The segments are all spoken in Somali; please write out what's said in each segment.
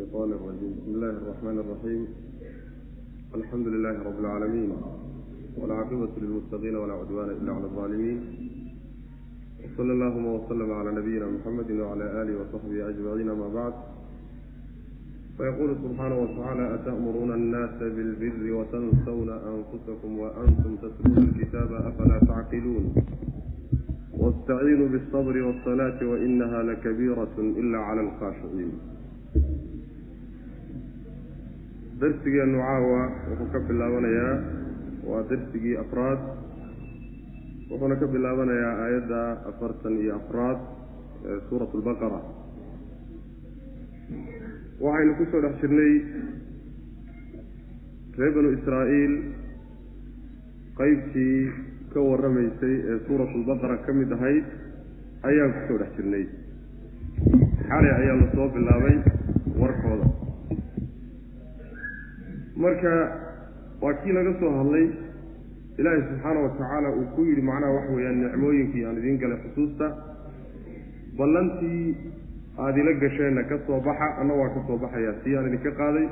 الشيطان الرجيم بسم الله الرحمن الرحيم الحمد لله رب العالمين والعاقبة للمتقين ولا عدوان إلا على الظالمين وصلى اللهم وسلم على نبينا محمد وعلى آله وصحبه أجمعين ما بعد فيقول سبحانه وتعالى أتأمرون الناس بالبر وتنسون أنفسكم وأنتم تتلون الكتاب أفلا تعقلون واستعينوا بالصبر والصلاة وإنها لكبيرة إلا على الخاشعين darsigeenu caawa wuxuu ka bilaabanayaa waa darsigii afraad. Wuxuuna ka bilaabanayaa aayadda afartan iyo afraad ee suurat lbaqara waxaynu ku soo dhex jirnay reer banu israa'iil qeybtii ka warramaysay ee suurat lbaqara ka mid ahayd ayaan ku soo dhex jirnay. Xalay ayaa la soo bilaabay warkooda marka waa kii laga soo hadlay. Ilaahay subxaana wa tacaala uu ku yidhi macnaha waxa weeyaan nicmooyinkii aan idiin galay xusuusta. Ballantii aada ila gasheenna ka soo baxa anna waa ka soo baxayaa. Sii aan idinka qaaday.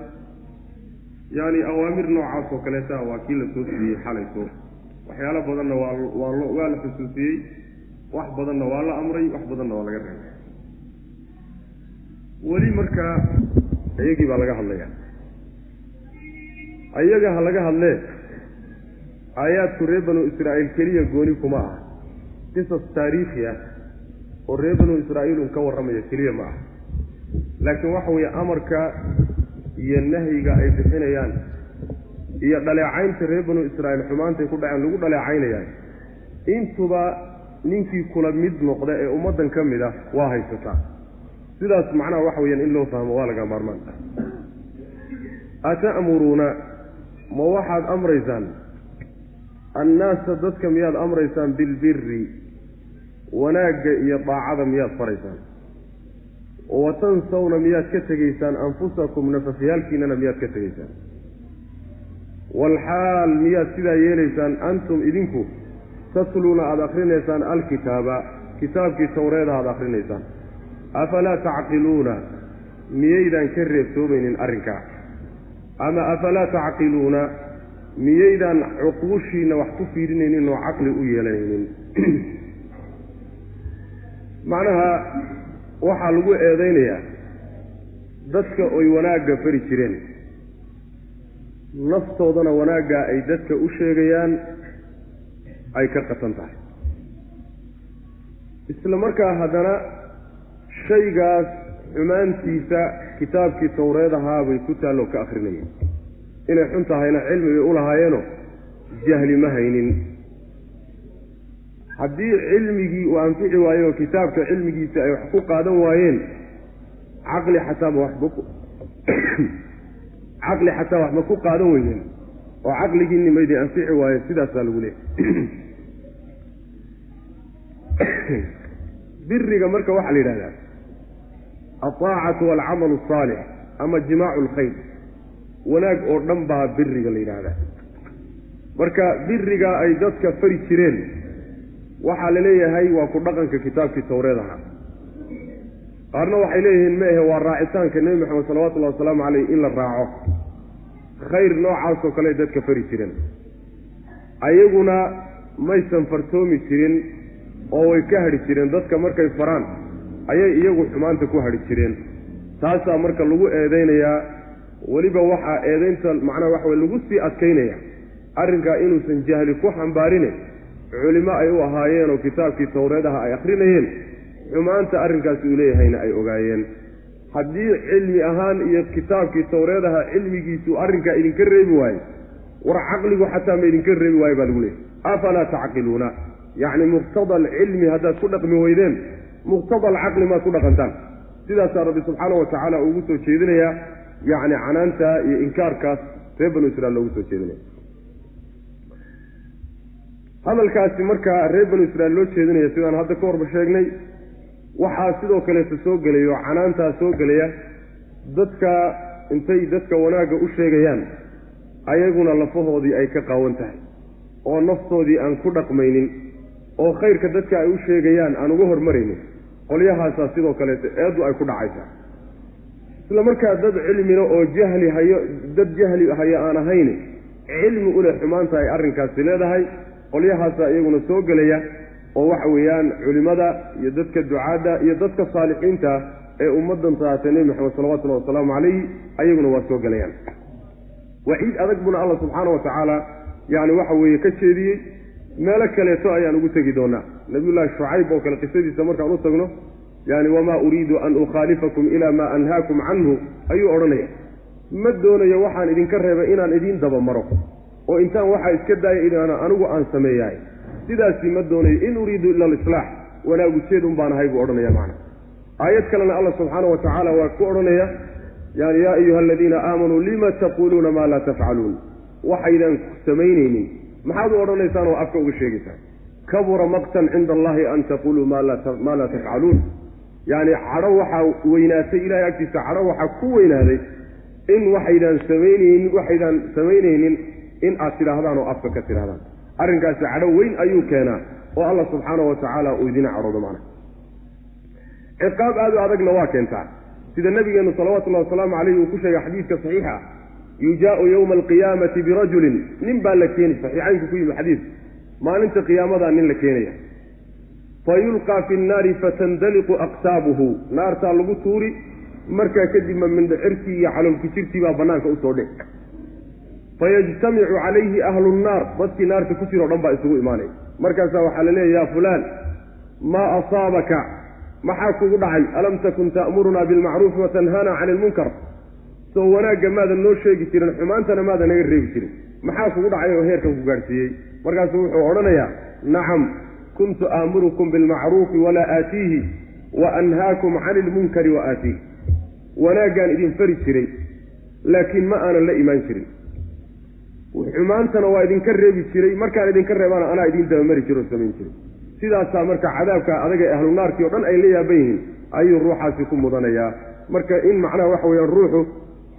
Yaani awaamir noocaas oo kaleeta waa kii la soo siiyey xalayso waxyaalo badanna waa waa lo waa la xusuusiyey. Wax badanna waa la amray wax badanna waa laga reebay. Weli markaa iyagii baa laga hadlayaa ayaga ha laga hadlee aayaadku reer banu israa'iil keliya gooni kuma ah qisas taariikhi ah oo reer banu israa'iil un ka warramaya keliya ma ah laakiin waxa weeye amarka iyo nahyiga ay bixinayaan iyo dhaleecaynta reer banu israa'iil xumaantay ku dhaceen lagu dhaleecaynayaan intuba ninkii kula mid noqda ee ummaddan ka mid ah waa haysataa. Sidaas macnaha waxa weyaan in loo fahmo waa laga maarmaan. Ata'muruuna ma waxaad amraysaan? Annaasa dadka miyaad amraysaan bilbiri wanaagga iyo daacada miyaad faraysaan. Wa tansawna miyaad ka tegaysaan anfusakum nafafyaalkiinana miyaad ka tegaysaan. Walxaal miyaad sidaa yeelaysaan antum idinku tatluuna aada akrinaysaan alkitaaba kitaabkii tawreeda aada akrinaysaan. Afalaa tacqiluuna? Miyaydaan ka reebtoomaynin arrinkaa ama afalaa tacqiluuna? Miyaydaan cuquushiina wax ku fiirinaynin oo caqli u yeelanaynin? Macnaha waxaa lagu eedaynayaa dadka oy wanaagga fari jireen. Naftoodana wanaaggaa ay dadka u sheegayaan ay ka qatan tahay. Isla markaa haddana shaygaas xumaantiisa kitaabkii tawreed ahaa bay ku taalloo ka akrinayeen inay xun tahayna cilmi bay u lahaayeenoo jahli ma haynin. Haddii cilmigii uu anfici oo kitaabka cilmigiisa ay wax ku qaadan waayeen caqli xataaba waxba caqli xataa waxba ku qaadan weydeen oo caqligiinni maydin anfici waayo sidaasaa lagu leehay biriga marka waxaa la yidhahdaa alطaacatu walcamalu asaalix ama jimaacu lkhayr wanaag oo dhan baa biriga la yidhaahdaa. Marka biriga ay dadka fari jireen waxaa la leeyahay waa ku dhaqanka kitaabkii tawreed ahaa. Qaarna waxay leeyihiin maehe waa raacitaanka nebi maxamed salawatullahi wasalaamu caleyh in la raaco. Khayr noocaasoo kale dadka fari jireen. Ayaguna maysan fartoomi jirin oo way ka hadhi jireen. Dadka markay faraan ayay iyagu xumaanta ku hadhi jireen. Taasaa marka lagu eedaynayaa weliba waxaa eedaynta macnaha waxa weye lagu sii adkaynaya. Arrinkaa inuusan jahli ku xambaarine culimo ay u ahaayeen oo kitaabkii tawreedaha ay akrinayeen xumaanta arrinkaasi uu leeyahayna ay ogaayeen. Haddii cilmi ahaan iyo kitaabkii tawreedaha cilmigiisu arrinkaa idinka reebi waayo war caqligu xataa ma idinka reebi waayo baa lagu leeyahy afalaa tacqiluuna? Yacni muqtada alcilmi haddaad ku dhaqmi weydeen muqtada alcaqli maad ku dhaqantaan. Sidaasaa rabbi subxaana wa tacaala ugu soo jeedinayaa yacni canaanta iyo inkaarkaas reer banu israiil loogu soo jeedinaya. Hadalkaasi markaa reer banu israiil loo jeedinaya sidaan hadda ka horba sheegnay waxaa sidoo kaleeta soo gelaya oo canaantaa soo gelaya dadka intay dadka wanaagga u sheegayaan ayaguna lafahoodii ay ka qaawan tahay oo naftoodii aan ku dhaqmaynin oo khayrka dadka ay u sheegayaan aan uga hormaraynin qolyahaasaa sidoo kaleeto eeddu ay ku dhacaysaa isla markaa dad cilmina oo jahli hayo dad jahli hayo aan ahayn cilmi uleh xumaanta ay arrinkaasi leedahay qolyahaasaa iyaguna soo gelaya oo waxa weeyaan culimmada iyo dadka ducaadda iyo dadka saalixiinta ee ummaddan taatay nebi maxamed salawatullahi wasalaamu calayhi ayaguna waa soo gelayaan. Waciid adag buna alla subxaana wa tacaala yacni waxa weeye ka jeediyey meelo kaleeto ayaan ugu tegi doonaa. Nabiyullaahi shucayb oo kale qisadiisa markaan u tagno yani wamaa uriidu an ukhaalifakum ilaa maa anhaakum canhu ayuu odhanaya. Ma doonayo waxaan idinka reebay inaan idiin dabamaro oo intaan waxaa iska daaya inaan anigu aan sameeyahay. Sidaasi ma doonayo. In uriidu ila alislaax wanaagu jeed un baan ahay buu odhanaya macna. Aayad kalena alla subxaana wa tacaala waa ku odhanaya yani yaa ayuha aladiina aamanuu lima taquuluuna maa laa tafcaluun? Waxaydan samaynaynin maxaad u odhanaysaan oo afka uga sheegaysaan? Kabura maqtan cinda allahi an taquluu maa laa tafcaluun yacni cadho waxaa weynaatay ilahay agtiisa cadho waxaa ku weynaaday in waxaydaan samaynaynin waxaydaan samaynaynin in aad tidhaahdaan oo afka ka tidhahdaan arrinkaasi cadho weyn ayuu keenaa oo alla subxaana wa tacaala uu idina cadhoodo macna. Ciqaab aad u adagna waa keentaa. Sida nabigeenu salawatullahi wasalaamu caleyhi uu ku sheegay xadiidka saxiixa ah yujaau yowma alqiyaamati birajulin. Nin baa la keeni saxiixaynku ku yimi xadiidku maalinta qiyaamadaa nin la keenaya. Fa yulqaa fi nnaari fatandaliqu aqtaabuhu naartaa lagu tuuri markaa kadibma mindhicirtii iyo caloolkijirtii baa bannaanka u soo dhic fayajtamicu calayhi ahlu nnaar. Dadkii naarta ku jiro o dhan baa isugu imaanaya. Markaasaa waxaa la leeya ya fulaan maa asaabaka? Maxaa kugu dhacay? Alam takun ta'murunaa bilmacruufi watanhaana cani ilmunkar soo wanaagga maadan noo sheegi jirin xumaantana maadan naga reebi jirin. Maxaa kugu dhacay oo heerkan ku gaadhsiiyey markaasuu wuxuu odhanayaa nacam kuntu aamurukum bilmacruufi walaa aatiihi wa anhaakum cani ilmunkari wa aatiih. Wanaaggaan idin fari jiray laakiin ma aanan la imaan jirin. Xumaantana waa idinka reebi jiray markaan idinka reebana anaa idiin dabamari jiro o samayn jiray. Sidaasaa marka cadaabka adaga ee ahlu naarkii o dhan ay la yaaban yihiin ayuu ruuxaasi ku mudanayaa. Marka in macnaha waxa weyaan ruuxu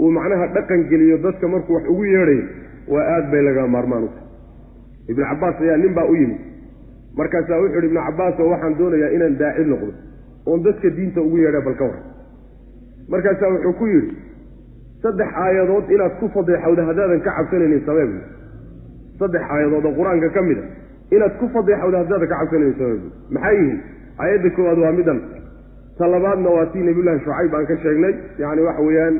uu macnaha dhaqan geliyo dadka markuu wax ugu yeedhayo waa aad bay laga maarmaan u tahay. Ibnu cabbaas ayaa nin baa u yimid. Markaasaa wuxu yidhi ibnu cabbaasoo waxaan doonayaa inaan daaci noqdo oon dadka diinta ugu yeedha bal ka war. Markaasaa wuxuu ku yidhi saddex aayadood inaad ku fadeexawda haddaadan ka cabsanaynin sabeeb saddex aayadood oo qur'aanka ka mid a inaad ku fadeexawda haddaadan ka cabsanaynin sabeeb maxay yihiin? Aayadda koowaad waa midan ta labaadna waa tii nabiyullaahi shucayb aan ka sheegnay. Yacni waxa weeyaan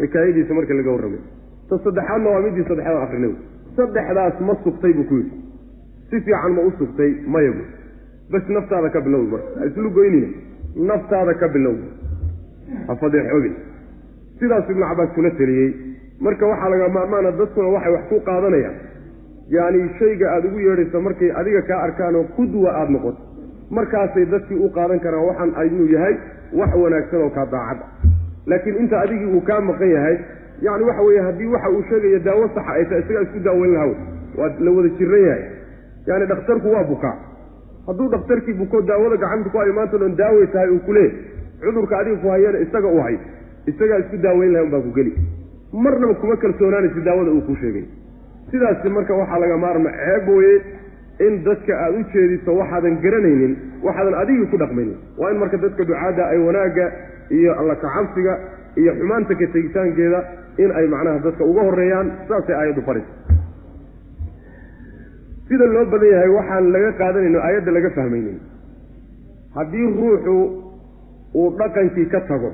xikaayadiisa marka laga warramay ta saddexaadna waa midii saddexaad akrinay saddexdaas ma sugtay buu ku yidhi. Si fiican ma u sugtay maya bu bas naftaada ka bilow marka. Islu goynina. Naftaada ka bilow ha fadeexoobin sidaasuu ibnu cabbaas kula teliyey marka waxaa laga maarmaana dadkuna waxay wax ku qaadanayaan. Yacni shayga aada ugu yeedhayso markay adiga kaa arkaanoo qudwa aada noqoto markaasay dadkii u qaadan karaan waxaan inuu yahay wax wanaagsan oo kaa daacad laakiin inta adigii uu kaa maqan yahay yacni waxa weeye haddii waxa uu sheegaya daawo saxa ay tahay isagaa isku daaweyn lahaw waa la wada jiran yahay. Yani dhakhtarku waa bukaa. Hadduu dhakhtarkii buko daawada gacanta ku hayo maanta dhan daaway tahay uu kuleey cudurka adiga ku hayana isaga u hay isagaa isku daaweyn lahay unbaa ku geli. Marnaba kuma kalsoonaanaysa daawada uu kuu sheegay. Sidaasi marka waxaa laga maarma ceeb weye in dadka aada u jeediso waxaadan garanaynin waxaadan adigii ku dhaqmaynin. Waa in marka dadka ducaadda ay wanaagga iyo alla kacabsiga iyo xumaanta ka tegitaankeeda in ay macnaha dadka uga horeeyaan saasay aayaddu farisa sida loo badan yahay waxaan laga qaadanayno aayadda laga fahmaynin. Haddii ruuxu uu dhaqankii ka tago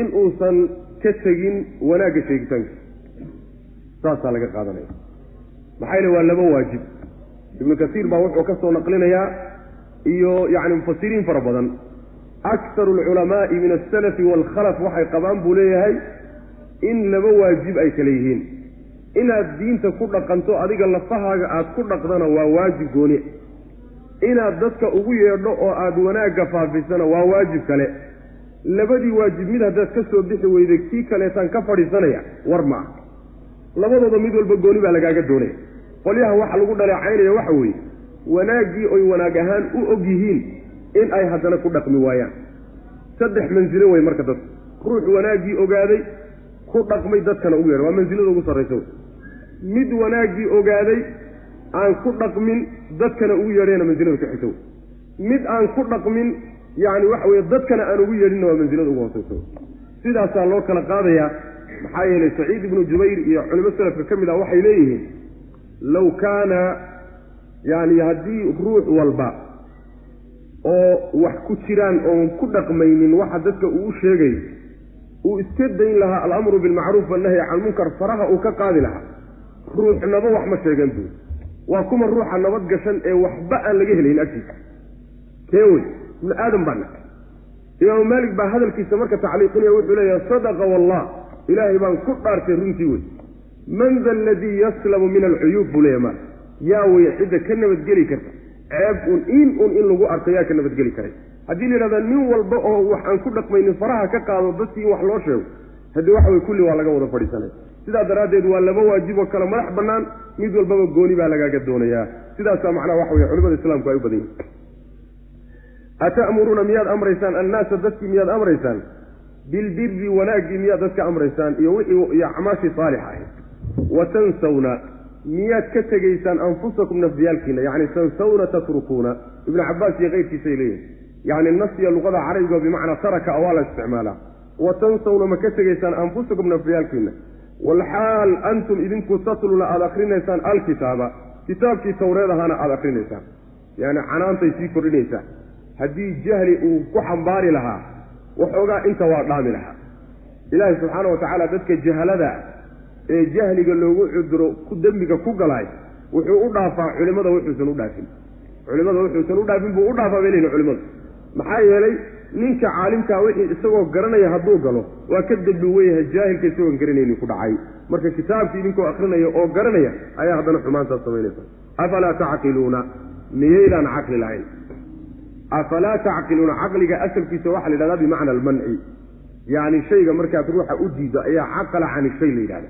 in uusan ka tegin wanaagga sheegitaankiisa saasaa laga qaadanaya. Maxaa yale waa laba waajib. Ibnu kasiir baa wuxuu ka soo naqlinayaa iyo yacni mufasiriin fara badan aktaru alculamaa'i min alsalafi waalkhalaf waxay qabaan buu leeyahay in laba waajib ay kale yihiin inaad diinta ku dhaqanto adiga lafahaaga aad ku dhaqdana waa waajib gooni inaad dadka ugu yeedho oo aad wanaagga faafisana waa waajib kale labadii waajib mid haddaad ka soo bixi weyday kii kaleetaan ka fadhiisanaya war ma ah labadooda mid walba gooni baa lagaaga doonaya qolyaha waxa lagu dhaleecaynaya waxa weeye wanaaggii oy wanaag ahaan u og yihiin in ay haddana ku dhaqmi waayaan. Saddex mansilo wey marka dadku. Ruux wanaaggii ogaaday ku dhaqmay dadkana ugu yeedha waa mansilada ugu sarraysa mid wanaaggii ogaaday aan ku dhaqmin dadkana ugu yeedhayna mansilada ka xigta mid aan ku dhaqmin yacni waxa weye dadkana aan ugu yeedhinna waa mansilada ugu hoosaysa sidaasaa loo kala qaadayaa maxaa yeelay saciid ibnu jubayr iyo culimo salafka ka mid ah waxay leeyihiin low kaana yacni haddii ruux walba oo wax ku jiraan oon ku dhaqmaynin waxa dadka uu u sheegayo uu iska dayn lahaa alamru bilmacruuf wannahyi can munkar faraha uu ka qaadi lahaa. Ruuxnaba wax ma sheegan buu. Waa kuma ruuxa nabad gashan ee waxba aan laga helayn agtiisa. Kee wey? Ibnu aadam baa nahay imaamu maalik baa hadalkiisa marka tacliiqinaya wuxuu leeyahay sadaqa wallah ilaahay baan ku dhaartay runtii wey. Man da aladii yaslamu min alcuyuub buu leeyahy maal yaa wey cidda ka nabadgeli karta ceeb un in un in lagu arko yaa ka nabadgeli karay. Haddii la yidhahda nin walba oo wax aan ku dhaqmaynin faraha ka qaado dadkii in wax loo sheego haddii waxa wey kulli waa laga wada fadhiisanaya sidaa daraaddeed waa laba waajib oo kale madax bannaan mid walbaba gooni baa lagaaga doonayaa. Sidaasaa macnaha waxa weye culimada islaamku ay u badan yihiin ata'muruuna miyaad amraysaan? Annaasa dadkii miyaad amraysaan? Bilbiri wanaaggii miyaad dadka amraysaan? Iyo wixii iyo acmaashii saalixa ahayd. Wa tansawna miyaad ka tegaysaan anfusakum nafdiyaalkiina yacni tansawna tatrukuuna. Ibnu cabbaas iyo keyrkiisay leeyihiin yacni nasya luqada carabiga bimacnaa taraka waa la isticmaalaa wa tansawna ma ka tegaysaan anfusakum nafdiyaalkiina walxaal antum idinku tatluna aada akrinaysaan alkitaaba. Kitaabkii tawreed ahaana aada akrinaysaan. Yani canaantay sii kordhinaysaa. Haddii jahli uu ku xambaari lahaa waxoogaa inta waa dhaami lahaa. Ilaahay subxaana wa tacaala dadka jahalada ee jahliga loogu cuduro ku dembiga ku galaay wuxuu u dhaafaa culimada wuxuusan u dhaafin. Culimada wuxuusan u dhaafin buu u dhaafaa bay leyihin culimadu. Maxaa yeelay ninka caalimkaa wixii isagoo garanaya hadduu galo waa ka dembi weyahay jaahilka isagoon garanayni ku dhacay. Marka kitaabkii idinkoo akrinaya oo garanaya ayaa haddana xumaantaas samaynaysa afalaa tacqiluuna? Miyaydaan caqli lahayn? Afalaa tacqiluuna? Caqliga asalkiisa waxaa la yidhahdaa bimacna almanci. Yacni shayga markaad ruuxa u diido ayaa caqala cani shay la yidhahda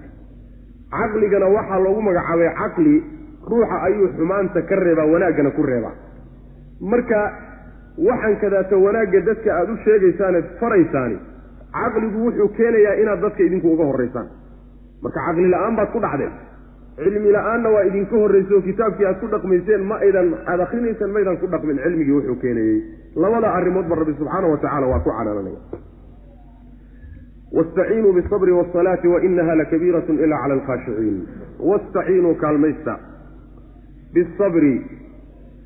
caqligana waxaa loogu magacaabay caqli ruuxa ayuu xumaanta ka reebaa wanaaggana ku reebaa. Marka waxaan kadaata wanaagga dadka aada u sheegaysaaned faraysaani caqligu wuxuu keenayaa inaad dadka idinku uga horraysaan marka caqli la'aan baad ku dhacdeen cilmi la'aanna waa idinka horrayso kitaabkii aad ku dhaqmayseen ma aydan aad akrinaysaan maydaan ku dhaqmin cilmigii wuxuu keenayey. Labada arrimoodba rabbi subxaana wa tacala waa ku canaananaya wastaciinuu bisabri wasalaati wainaha lakabiiratun ilaa cala alkhaashiciin wastaciinuu kaalmaysta bisabri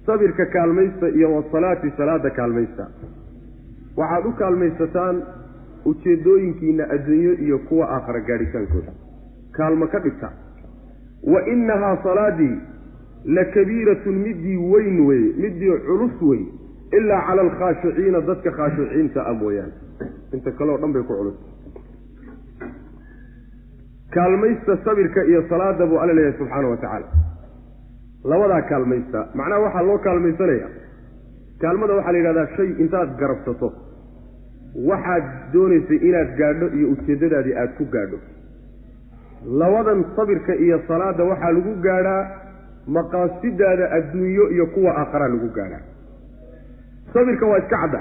sabirka kaalmaysta iyo wasalaati salaada kaalmaysta waxaad u kaalmaysataan ujeedooyinkiina adduunyo iyo kuwa aakhara gaadhitaankooda kaalmo ka dhigta wa inahaa salaadii lakabiiratun midii weyn weye midii culus wey ilaa cala alkhaashiciina dadka khaashiciinta a mooyaane inta kale oo dhan bay ku culus kaalmaysta sabirka iyo salaada buu alla leeyahay subxaana wa tacaala. Labadaa kaalmaysta macnaha waxaa loo kaalmaysanaya kaalmada waxaa la yidhahdaa shay intaad garabsato. Waxaad doonaysay inaad gaadho iyo ujeeddadaadii aada ku gaadho. Labadan sabirka iyo salaada waxaa lagu gaadhaa maqaasidaada adduunyo iyo kuwa aakharaa lagu gaadhaa. Sabirka waa iska cadda.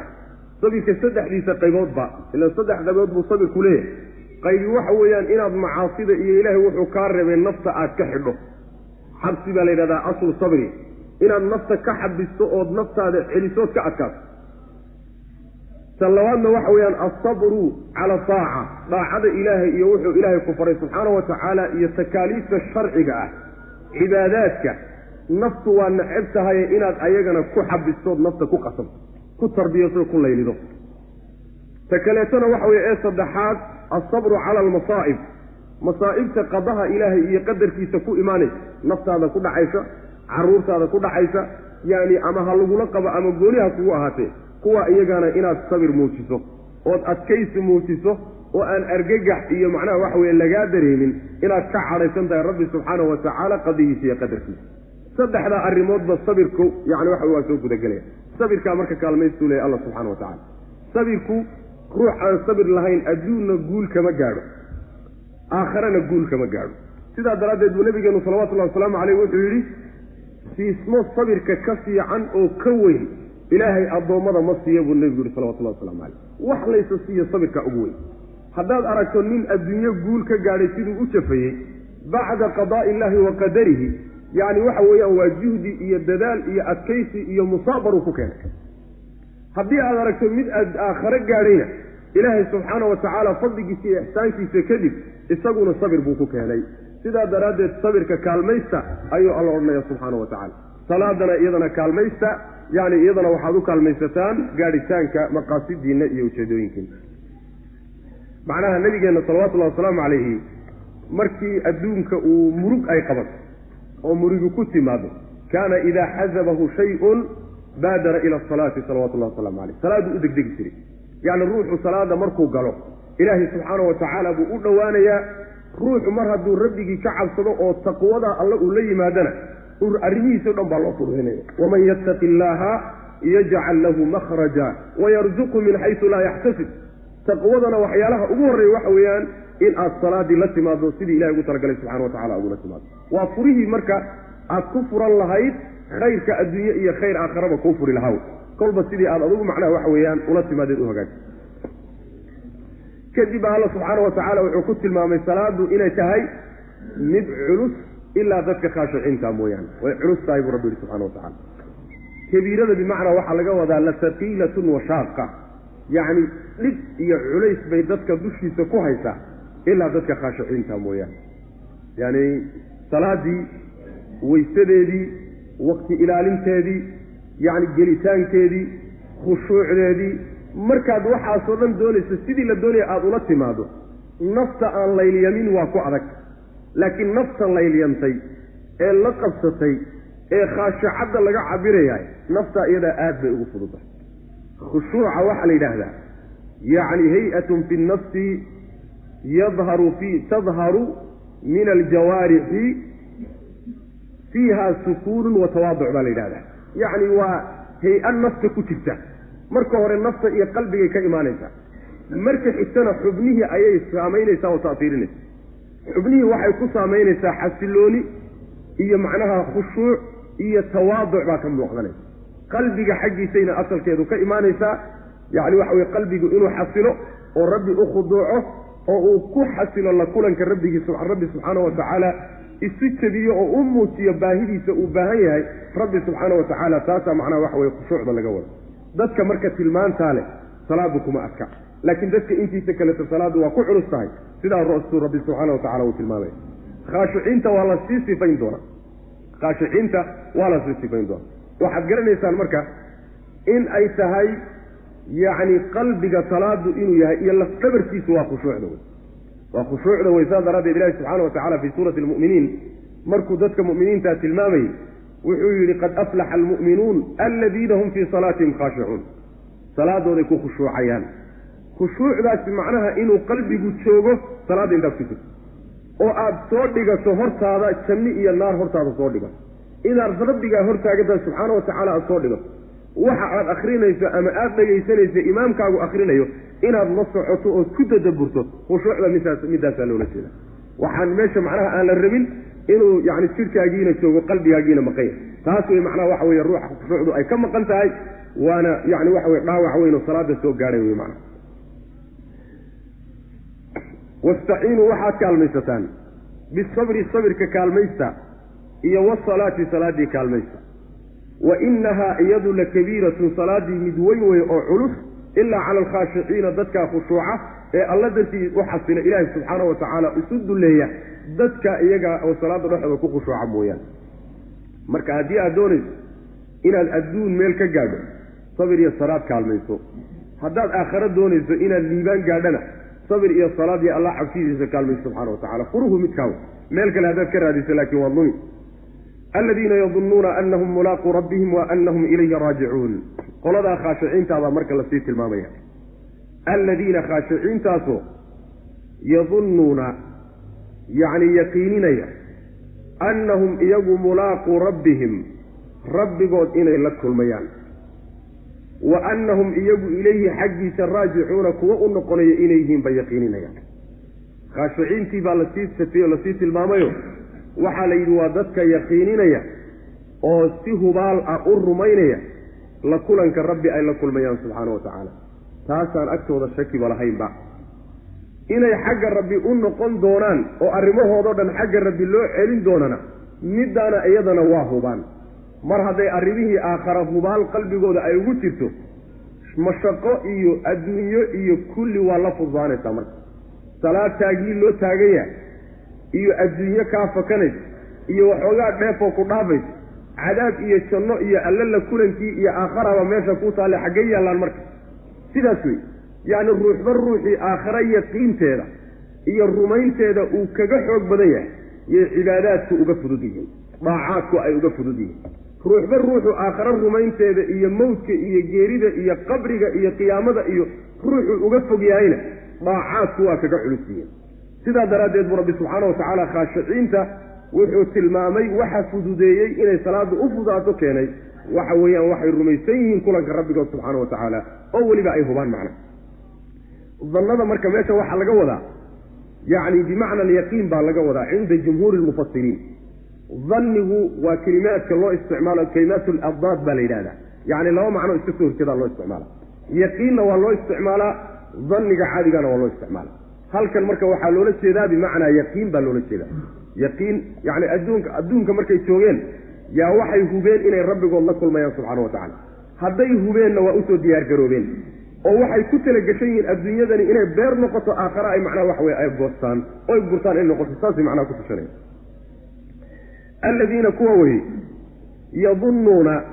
Sabirka saddexdiisa qayboodba ilaan saddex qaybood buu sabirku leeyahay qaybi waxa weeyaan inaad macaasida iyo ilaahay wuxuu kaa reebay nafta aad ka xidho. Xabsi baa la yidhahdaa aslu sabri. Inaad nafta ka xabisto ood naftaada celisood ka adkaato. Tan labaadna waxa weeyaan alsabru cala taaca. Daacada ilaahay iyo wuxuu ilaahay ku faray subxaana wa tacaala iyo takaaliifta sharciga ah cibaadaadka. Naftu waa neceb tahaye inaad ayagana ku xabistood nafta ku qasanto ku tarbiyato ku laylido. Ta kaleetona waxa weye ee saddexaad alsabru cala almasaa'ib masaa'ibta qadaha ilaahay iyo qadarkiisa ku imaanaysa naftaada ku dhacaysa caruurtaada ku dhacaysa yacni ama ha lagula qabo ama gooniha kugu ahaatee kuwa iyagana inaad sabir muujiso ood adkaysi muujiso oo aan argagax iyo macnaha waxa weye lagaa dareemin inaad ka cadhaysan tahay rabbi subxaanahu wa tacaala qadigiisa iyo qadarkiisa. Saddexdaa arrimoodba sabirku yani waxa waa soo gudagelaya. Sabirkaa marka kaalmaystuu leeyahy alla subxana wa tacala sabirku ruux aan sabir lahayn adduunna guul kama gaadho. Aakharana guul kama gaadho. Sidaa daraaddeed buu nabigeenu salawatullahi wasalaamu caleyh wuxuu yidhi siismo sabirka ka fiican oo ka weyn ilaahay addoommada ma siiya buu nebigu yihi salawatullahi waslamu caleyh wax laysa siiyo sabirka ugu weyn. Haddaad aragto nin adduunyo guul ka gaadhay siduu u jafayey bacda qadaa'i illaahi wa qadarihi yacni waxa weeyaan waa juhdi iyo dadaal iyo adkaysi iyo musaabaruu ku keenay haddii aad aragto mid aad aakhare gaadhayna ilaahay subxaana wa tacaala fadligiisa iyo ixsaankiisa kadib isaguna sabir buu ku keenay. Sidaa daraaddeed sabirka kaalmaysta ayuu alla odhanaya subxaana wa tacala salaadana iyadana kaalmaysta yacni iyadana waxaad u kaalmaysataan gaadhitaanka maqaasidiinna iyo ujeedooyinkiina macnaha nabigeenna salawatullahi wasalaamu calayhi markii adduunka uu murug ay qabato oo murugi ku timaado kaana idaa xasabahu shay-un baadara ila asalaati salawatullahi wasalaamu caleyh salaaduu u degdegi jiray. Yacni ruuxu salaada markuu galo ilaahay wa tacaala buu u dhowaanayaa ruuxu mar hadduu rabbigii ka cabsado oo taqwada alle uu la yimaadana arrimihiisa o dhan baa loo fududaynaya waman yattaqi illaaha yajcal lahu makhraja wayarzuqu min xaysu laa yaxtasib taqwadana waxyaalaha ugu horreeya waxa weeyaan in aad salaadii la timaado sidii ilahay ugu talagalay subxana wa tacala ugula timaado waa furihii marka aad ku furan lahayd khayrka adduunye iyo khayr aakharaba kuu furi lahaw. Kolba sidii aad adugu macnaha waxa weeyaan ula timaadeed u hagaagsa kadib alla subxaana wa tacaala wuxuu ku tilmaamay salaadu inay tahay mid culus ilaa dadka khaashiciinta mooyaane. Way culus tahay buu rabbi yihi subxana wa tacala kabiirada bimacnaa waxaa laga wadaa lataqiilatun washaaqa yacni dhib iyo culays bay dadka dushiisa ku haysaa ilaa dadka khaashiciinta mooyaane. Yacni salaadii weysadeedii waqti ilaalinteedii yacni gelitaankeedii khushuucdeedii markaad waxaasoo dhan doonayso sidii la doonaya aada ula timaado nafta aan laylyamin waa ku adag. Laakiin nafta laylyantay ee la qabsatay ee khaashacadda laga cabirayahay naftaa iyadaa aad bay ugu fududahay. Khushuuca waxaa la yidhaahdaa yacni hay'atun fi nnafsi yadharu fi tadharu min aljawaarixi fiiha sukuunun wa tawaaduc baa la yidhahdaa yacni waa hay'a nafta ku jirta marka hore nafta iyo qalbigay ka imaanaysaa marka xigtana xubnihii ayay saamaynaysaa oo taasiirinaysa xubnihii waxay ku saamaynaysaa xasilooni iyo macnaha khushuuc iyo tawaaduc baa ka muuqdanaysa qalbiga xaggiisayna asalkeedu ka imaanaysaa yacni waxa weye qalbigu inuu xasilo oo rabbi u khuduuco oo uu ku xasilo la kulanka rabbigii rabbi subxaana wa tacaala isu jebiyo oo u muujiyo baahidiisa uu baahan yahay rabbi subxaana wa tacaala taasaa macnaha waxa weye khushuucda laga wado. Dadka marka tilmaantaa leh salaadu kuma adka. Laakiin dadka intiisa kaleto salaadu waa ku culus tahay. Sidaa rasuu rabbi subxaana wa tacala uu tilmaamaya khaashiciinta waa la sii sifayn doonaa. Khaashiciinta waa la sii sifayn doonaa. Waxaad garanaysaan marka in ay tahay yacni qalbiga salaadu inuu yahay iyo lafdhabarkiisu waa khushuucda wey waa khushuucda wey saas daraaddeed ilahi subxaana wa tacala fii suurati almu'miniin markuu dadka mu'miniintaa tilmaamayay wuxuu yidhi qad aflaxa almu'minuun aladiina hum fii salaatihim khaashicuun salaadooday ku khushuucayaan. Khushuucdaasi macnaha inuu qalbigu joogo salaadda intaad ku jirto. Oo aada soo dhigato hortaada janni iyo naar hortaada soo dhigato inaad rabbigaa hortaagantahay subxaana wa tacaala aada soo dhigato waxa aad akrinayso ama aada dhegaysanayso imaamkaagu akrinayo inaad la socoto ood ku tadaburto khushuucda midaas midaasaa loola jeeda. Waxaan meesha macnaha aan la rabin inuu yani jirkaagiina joogo qalbigaagiina maqanya taas wey macnaha waxa weye ruuxa khushuucdu ay ka maqan tahay waana yani waxa weye dhaawac weyn salaada soo gaadhay wey macnaha. Wastaciinuu waxaad kaalmaysataan. Bisabri sabirka kaalmaysta iyo wasalaati salaaddii kaalmaysta wa inahaa iyadu la kabiiratun salaaddii mid weyn wey oo culus ilaa cala alkhaashiciina dadkaa khushuuca ee alla dartii u xasila ilaahi subxaana wa tacaala isu dulleeya dadka iyaga oo salaada dhexdooda ku khushuuca mooyaane. Marka haddii aad doonayso inaad adduun meel ka gaadho sabir iyo salaad kaalmayso. Haddaad aakhare doonayso inaad liibaan gaadhana sabir iyo salaad iyo allah cabsidiisa kaalmayso subxana wa tacala furuhu midkaaw meel kale haddaad ka raadiso laakiin waad lumi aladiina yadunnuuna anahum mulaaquu rabbihim wa anahum ilayhi raajicuun qoladaa khaashiciintaabaa marka la sii tilmaamaya aladiina khaashiciintaasoo yadunnuuna yacni yaqiininaya annahum iyagu mulaaquu rabbihim rabbigood inay la kulmayaan wa annahum iyagu ilayhi xaggiisa raajicuuna kuwa u noqonaya inay yihiin bay yaqiininayaan khaashiciintii baa la sii la sii tilmaamayo waxaa la yidhi waa dadka yaqiininaya oo si hubaal ah u rumaynaya la kulanka rabbi ay la kulmayaan subxaana wa tacaala. Taasaan agtooda shakiba lahaynba. Inay xagga rabbi u noqon doonaan oo arrimahoodao dhan xagga rabbi loo celin doonana middaana iyadana waa hubaan. Mar hadday arrimihii aakhara hubaal qalbigooda ay ugu jirto mashaqo iyo adduunyo iyo kulli waa la fududaanaysaa marka. Salaad taagii loo taagan yahay iyo adduunyo kaa fakanaysa iyo waxoogaa dheefoo ku dhaafaysa cadaab iyo janno iyo allala kulankii iyo aakharaba meesha ku taale xaggay yaallaan marka. Sidaas wey yacni ruuxba ruuxii aakhara yaqiinteeda iyo rumaynteeda uu kaga xoog badan yahay yay cibaadaadku uga fudud yihiin daacaadku ay uga fudud yihiin. Ruuxba ruuxu aakhare rumaynteeda iyo mawdka iyo geerida iyo qabriga iyo qiyaamada iyo ruuxuu uga fog yahayna daacaadku waa kaga culus yihiin sidaa daraaddeed buu rabbi subxaana watacaala khaashiciinta wuxuu tilmaamay waxa fududeeyey inay salaada u fudaato keenay. Waxa weeyaan waxay rumaysan yihiin kulanka rabbigood subxaana wa tacaala oo weliba ay hubaan macna. Dannada marka meesha waxaa laga wadaa yacni bimacna alyaqiin baa laga wadaa cinda jumhuuri lmufasiriin dannigu waa kelimaadka loo isticmaalo kelimaat labdaad baa la yidhahdaa yacni laba macno iska soo horjeedaa loo isticmaala. Yaqiinna waa loo isticmaalaa danniga caadigana waa loo isticmaala halkan marka waxaa loola jeedaa bimacnaa yaqiin baa loola jeedaa. Yaqiin yacni adduunka adduunka markay joogeen yaa waxay hubeen inay rabbigood la kulmayaan subxaana wa tacala hadday hubeenna waa u soo diyaargaroobeen oo waxay ku talagashan yihiin adduunyadani inay beer noqoto aakhare ay macnaha wax weye ay goostaan oy gurtaan ay noqoto saasay macnaha ku tushanaya alladiina kuwa weye yadunnuuna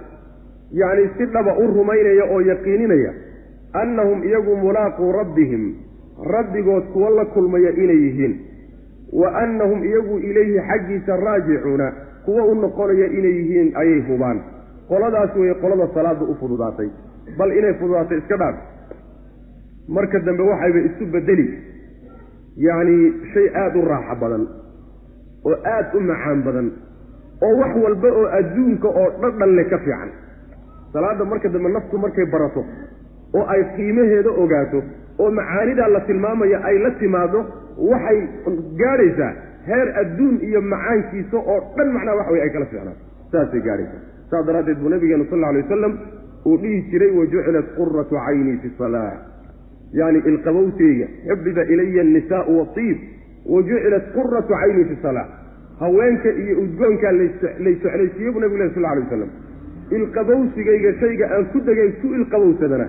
yacni si dhaba u rumaynaya oo yaqiininaya annahum iyagu mulaaquu rabbihim rabbigood kuwa la kulmaya inay yihiin. Wa annahum iyagu ilayhi xaggiisa raajicuuna kuwa u noqonaya inay yihiin ayay hubaan. Qoladaas weeye qolada salaada u fududaatay. Bal inay fududaatay iska dhaaf. Marka dambe waxayba isu bedeli. Yacni shay aada u raaxo badan oo aada u macaan badan oo wax walba oo adduunka oo dhadhan le ka fiican. Salaadda marka dambe naftu markay barato oo ay qiimaheeda ogaato oo macaanidaa la tilmaamaya ay la timaado waxay gaadhaysaa heer adduun iyo macaankiisa oo dhan macnaha wax wey ay kala fiicnaato saasay gaadhaysaa. Saas daraaddeed buu nabigeenu sal alay wasalam uu dhihi jiray wajucilat quratu caynii fi salaa. Yani ilqabowteyga xubbiba ilaya annisaau watiib wajucilat quratu caynii fi salaa. Haweenka iyo udgoonkaa lay soclaysiiye buu nabigu leh sal alay wasalam ilqabowsigayga shayga aan ku degay ku ilqabowsadana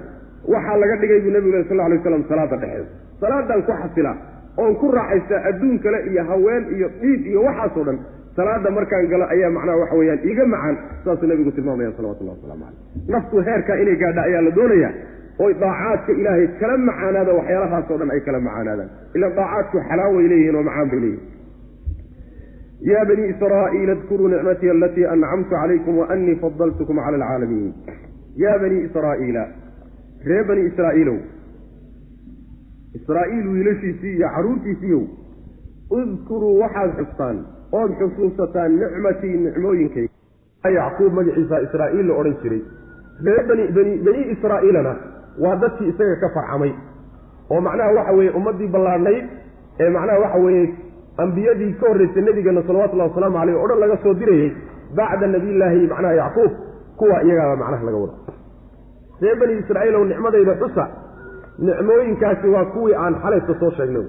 waxaa laga dhigay buu nabigu leh sal alay waslam salaada dhexeeda salaadaan ku xasilaa oon ku raaxaystaa adduun kale iyo haween iyo dhiig iyo waxaasoo dhan salaada markaan galo ayaa macnaha waxa weeyaan iga macaan saasuu nabigu tilmaamaya salawatullahi waslamu caleyh naftu heerkaa inay gaadha ayaa la doonaya oy daacaadka ilaahay kala macaanaada waxyaalahaasoo dhan ay kala macaanaadaan. Ila daacaadku xalaaway leeyihiin oo macaan bay leeyihiin ya bani israa'iila adkuruu nicmatii alatii ancamtu calaykum waanii fadaltukum cala alcaalamiin. Ya bani israa'iila ree bani israa'iilow. Israa'iil wiilashiisii iyo carruurtiisiiyow udkuruu waxaad xustaan ood xusuusataan nicmatii nicmooyinkayga yacquub magaciisa israa'iil la odhan jiray. Ree bani bani bani israa'iilana waa dadkii isaga ka farcamay. Oo macnaha waxa weeye ummaddii ballaadhnayd ee macnaha waxa weeye ambiyadii ka horraysay nebigeena salawatullahi wasalaamu caleyh o dhan laga soo dirayey bacda nabiyillaahi macnaha yacquub kuwa iyagaaba macnaha laga wada ree bani israa'iilow nicmadayda xusa nicmooyinkaasi waa kuwii aan xalayska soo sheegnay.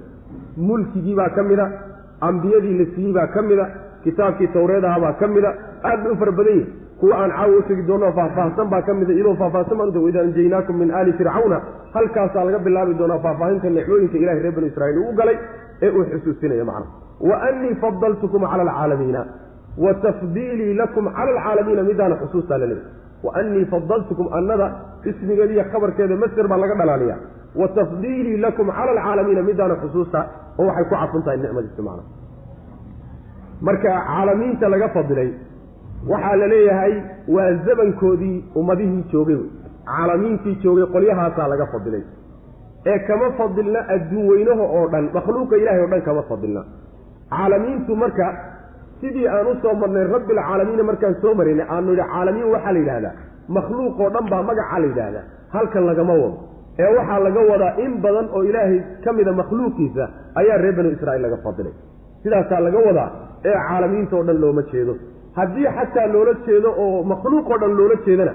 Mulkigii baa ka mida ambiyadii la siiyey baa ka mida kitaabkii tawreedaha baa ka mida aad bay u fara badan yihi kuwa aan caawa tegi doonno faahfaahsan baa ka mida iyadoo faahfaahsan baan waida anjaynaakum min aali fircawna halkaasaa laga bilaabi doonaa faahfaahinta nicmooyinka ilahay reer bani israiil ugu galay ee uu xusuusinaya macnaha. Wa annii fadaltukum cala alcaalamiina wa tafdiilii lakum cala alcaalamiina midaana xusuustaa la leeyahy wa annii fadaltukum annada ismigeeda iyo khabarkeeda masder baa laga dhalaaliya wa tafdiilii lakum cala alcaalamiina midaana xusuusta oo waxay ku cadfan tahay nicmadiisi macna marka caalamiinta laga fadilay waxaa la leeyahay waa zamankoodii ummadihii joogay wey. Caalamiintii joogay qolyahaasaa laga fadilay. Ee kama fadilna adduun weynaha oo dhan makhluuqa ilahay o dhan kama fadilna. Caalamiintu marka sidii aan u soo marnay rabbilcaalamiina markaan soo maraynay aanu yidhi caalamiin waxaa la yidhahdaa makhluuq oo dhan baa magacaa la yidhaahdaa halkan lagama wado. Ee waxaa laga wadaa in badan oo ilaahay ka mida makhluuqiisa ayaa reer banu israa'iil laga fadilay. Sidaasaa laga wadaa ee caalamiinta oo dhan looma jeedo. Haddii xataa loola jeedo oo makhluuq oo dhan loola jeedana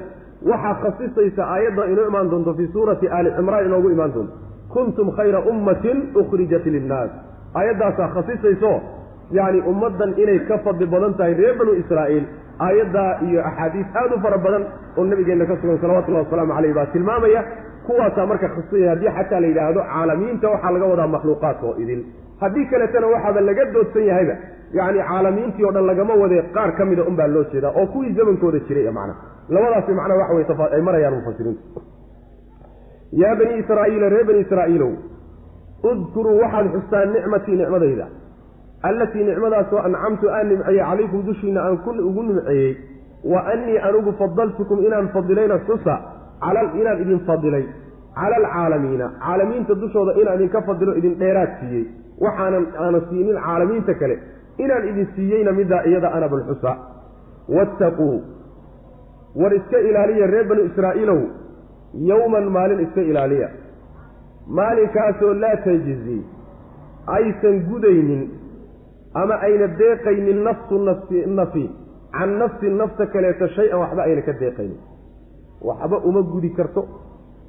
waxaa khasisaysa aayadda inoo imaan doonto fii suurati aali cimraan inoogu imaan doonto. Kuntum khayra ummatin ukhrijat linnaas. Aayaddaasaa khasisayso yacni ummaddan inay ka fadli badan tahay reer banu israa'iil aayaddaa iyo axaadiis aada u fara badan oo nabigeenna ka sugan salawatullahi wasalaamu caleyh baa tilmaamaya kuwaasaa marka khasisaya haddii xataa la yidhaahdo caalamiinta waxaa laga wadaa makhluuqaadka oo idin. Haddii kaletana waxaaba laga doodsan yahayba yacni caalamiintii o dhan lagama wade qaar ka mida unbaa loo jeedaa oo kuwii zamankooda jiray macna labadaasi macnaa waxa wey ay marayaan mufasiriintu yaa bani israa'iila reer bani israa'iilow udkuruu waxaad xustaan nicmatii nicmadayda allatii nicmadaasoo ancamtu aan nimceeyey calaykum dushiina aan ku ugu nimceeyey wa annii anugu fadaltukum inaan fadilayna xusa inaan idin fadilay cala alcaalamiina caalamiinta dushooda inaan idinka fadilo idin dheeraad siiyey waxaanan aanan siinin caalamiinta kale inaan idin siiyeyna middaa iyada ana balxusa wattaquu war iska ilaaliya reer banu israa'iilow yowman maalin iska ilaaliya. Maalinkaasoo laa tajzi aysan gudaynin ama ayna deeqaynin nafsu nafsi nafi can nafsin nafta kaleeto shay-an waxba ayna ka deeqaynin. Waxba uma gudi karto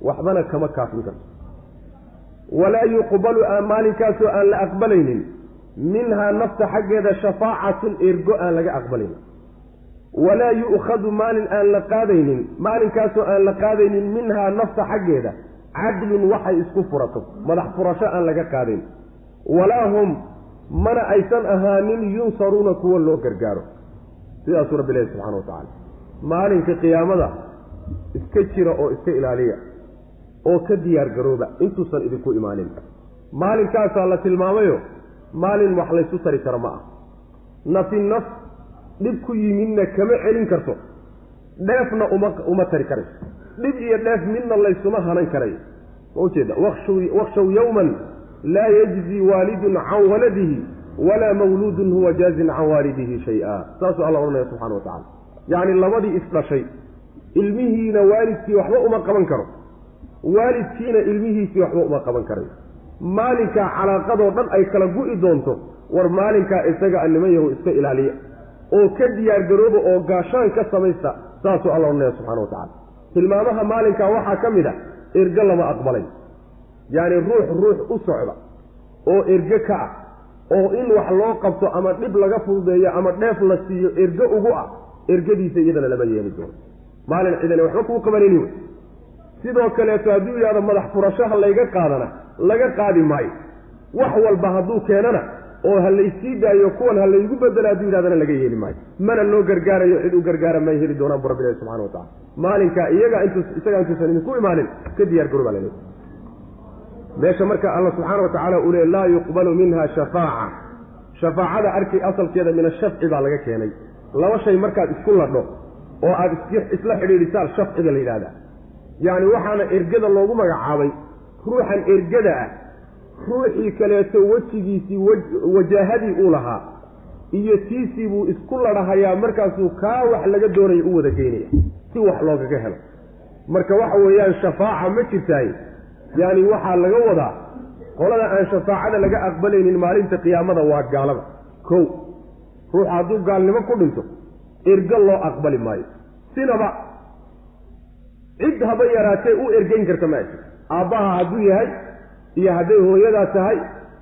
waxbana kama kaafin karto. Walaa yuqbalu maalinkaasoo aan la aqbalaynin. Minhaa nafta xaggeeda shafaacatun ergo aan laga aqbalaynin. Walaa yu'khadu maalin aan la qaadaynin. Maalinkaasoo aan la qaadaynin minhaa nafta xaggeeda cadlun waxay isku furato. Madax furasho aan laga qaadayn. Walaa hum mana aysan ahaanin yunsaruuna kuwa loo gargaaro. Sidaasuu rabbi lehy subxana wa tacaala maalinka qiyaamada iska jira oo iska ilaaliya oo ka diyaar garooba intuusan idinku imaanin. Maalinkaasaa la tilmaamayo maalin wax laysu tari karo ma ah nafi naf dhib ku yimidna kama celin karto. Dheefna uma uma tari karayso dhib iyo dheef midna laysuma hanan karayo ma ujeeda wakshaw yowman laa yajzi waalidun can waladihi walaa mawluudun huwa jaazin can waalidihi shay-a saasuu alla odhanaya subxana wa tacala yacni labadii isdhashay ilmihiina waalidkii waxba uma qaban karo waalidkiina ilmihiisii waxba uma qaban karayo maalinkaa calaaqadoo dhan ay kala gu'i doonto war maalinkaa isaga niman yahu iska ilaaliya oo ka diyaar garooba oo gaashaan ka samaysta saasuu alla odhanaya subxana wa tacala tilmaamaha maalinkaa waxaa ka mid a ergo lama aqbalay yacni ruux ruux u socda oo erge ka ah oo in wax loo qabto ama dhib laga fududeeyo ama dheef la siiyo erge ugu ah ergadiisa iyadana lama yeeli doono. Maalin cidane waxba kuu qabanayni wey sidoo kaleeto hadduu yidhahdo madax furashaha layga qaadana laga qaadi maayo. Wax walba hadduu keenana oo ha laysii daayo kuwan ha laygu bedelo hadduu yidhahdana laga yeeli maayo. Mana loo gargaarayo cid u gargaara may heli doonaan bu rabbi subxana wa tacala maalinka iyaga intus isagaa intuusan idinku imaanin ka diyaar garo baa meesha marka alla subxaana wa tacaala uu le laa yuqbalu minha shafaaca. Shafaacada arkay asalkeeda min ashafci baa laga keenay. Laba shay markaad isku ladho oo aad isla xidhiidhisaan shafciga la yidhahdaa yacni waxaana ergada loogu magacaabay ruuxan ergada ah ruuxii kaleeto wejigiisii wajaahadii uu lahaa iyo tiisii buu isku ladhahayaa markaasuu kaa wax laga doonaya u wada geynaya si wax loogaga helo. Marka waxa weeyaan shafaaca ma jirtaay yacni waxaa laga wadaa qolada aan shafaacada laga aqbalaynin maalinta qiyaamada waa gaalada. Kow ruux hadduu gaalnimo ku dhinto ergo loo aqbali maayo. Sinaba cid haba yaraatee u ergeyn karta ma ajir aabbaha hadduu yahay iyo hadday hooyadaa tahay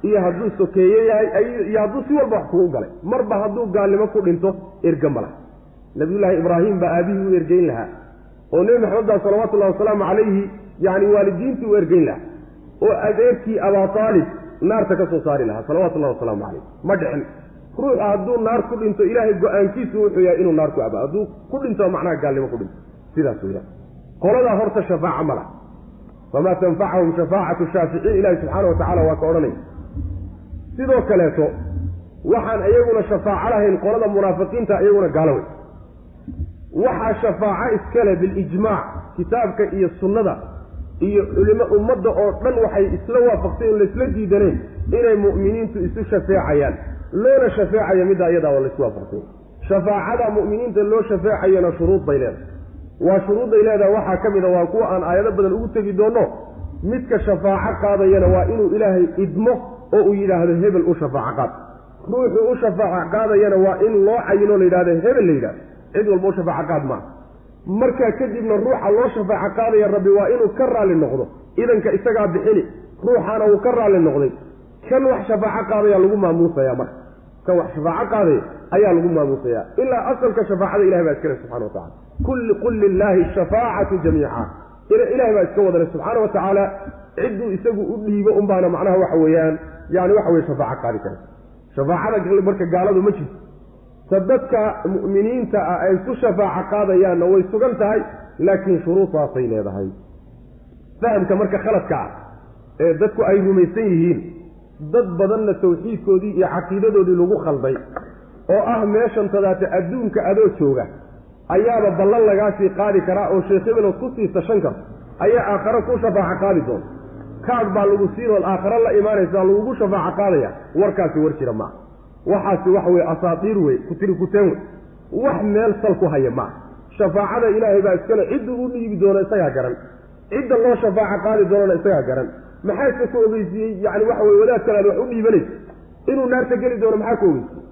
iyo hadduu sokeeye yahay iyo hadduu si walba wax kugu galay. Marba hadduu gaalnimo ku dhinto erge ma laha. Nabiyullaahi ibraahim baa aabihii u ergeyn lahaa. Oo nebi maxamed baa salawatullahi wasalaamu calayhi yacni waalidiintii u ergeyn lahaa. Oo adeerkii abaa aalib naarta ka soo saari lahaa salawatullahi wasalaamu calayh. Ma dhicin. Ruuxa hadduu naar ku dhinto ilaahay go'aankiisu wuxuu yahay inuu naar ku aba hadduu ku dhinto macnaha gaalnimo ku dhinto. Sidaas weyaan qoladaa horta shafaaca ma laha. Famaa tanfacahum shafaacatu shaaficiin ilaahi subxaana wa tacala waa ka odhanaya sidoo kaleeto waxaan iyaguna shafaaco lahayn qolada munaafiqiinta iyaguna gaalo wey waxaa shafaaco iskale bilijmaac kitaabka iyo sunnada iyo culimo ummadda oo dhan waxay isla waafaqseen laysla diidaneen inay mu'miniintu isu shafeecayaan. Loona shafeecayo middaa iyadaa waa laysku waafaqsanya shafaacada mu'miniinta loo shafeecayana shuruud bay leedahay. Waa shuruudday leedahay waxaa ka mid a waa kuwa aan aayado badan ugu tegi doonno midka shafaaco qaadayana waa inuu ilaahay idmo oo uu yidhaahdo hebel u shafaaco qaad. Ruuxuu u shafaaco qaadayana waa in loo cayinoo la yidhahdo hebel la yidhahdo cid walba u shafaaco qaad maaha markaa kadibna ruuxa loo shafaaco qaadaya rabbi waa inuu ka raalli noqdo. Idanka isagaa bixini ruuxaana uu ka raalli noqday. Kan wax shafaaco qaadaya lagu maamuusaya marka. Kan wax shafaaco qaadaya ayaa lagu maamuusayaa. Ilaa asalka shafaacada ilahay baa iskale subxana wa tacala kulli qul lilaahi shafaacatu jamiica. Ilahay baa iska wadale subxaana wa tacaala cidduu isagu u dhiibo unbaana macnaha waxa weeyaan yani waxa weye shafaaco qaadi kara. Shafaacada marka gaaladu ma jirto ta dadka mu'miniinta ah ay ku shafaaco qaadayaanna way sugan tahay laakiin shuruudaasay leedahay. Fahamka marka khaladka ah ee dadku ay rumaysan yihiin dad badanna tawxiidkoodii iyo caqiidadoodii lagu khalday oo ah meeshan tadaate adduunka adoo jooga ayaaba ballan lagaasii qaadi karaa oo sheekh hebelood ku sii tashan karto ayaa aakhare ku shafaaco qaadi doonta kaad baa lagu siinood aakhare la imaanaysaa lagugu shafaaco qaadaya warkaasi war jira maaha waxaasi waxa weye asaatiir wey kutiri kuteen wey wax meel sal ku haya maaha shafaacada ilaahay baa iskale cidduu u dhiibi doono isagaa garan. Cidda loo shafaaco qaadi doonana isagaa garan. Maxaase ku ogeysiiyey? Yani waxa weye wadaad kale aad wax u dhiibanaysa inuu naarta geli doono maxaa ku ogeysiiyey?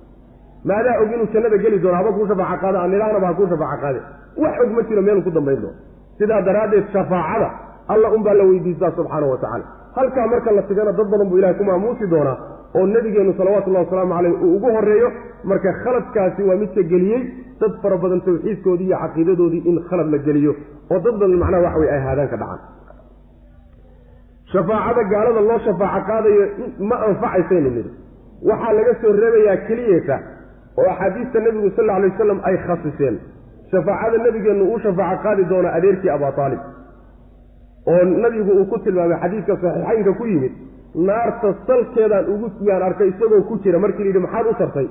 Maadaa og inuu jannada geli doono haba kuu shafaaco qaada aan nidhahnaba ha kuu shafaaco qaade wax og ma jiro meeluu ku dambayn doono. Sidaa daraaddeed shafaacada alla unbaa la weydiistaa subxaanahu wa tacala halkaa marka la tigana dad badan buu ilahay ku maamuusi doonaa oo nebigeennu salawatullahi wasalaamu caleyh uu ugu horreeyo marka khaladkaasi waa midka geliyey dad fara badan tawxiidkoodii iyo caqiidadoodii in khalad la geliyo oo dad badan macnaha waxa weye ay haadaan ka dhacaan. Shafaacada gaalada loo shafaaco qaadayo ma anfacaysaynu nidhi waxaa laga soo reebayaa keliyata oo axaadiista nebigu sal alla alay wasalam ay khasiseen. Shafaacada nebigeennu uu shafaaco qaadi doona adeerkii abaa aalib oo nabigu uu ku tilmaamay xadiidka saxiixaynka ku yimid naarta salkeedaan ugu yaan arkay isagoo ku jira. Markii la yidhi maxaad u tartay?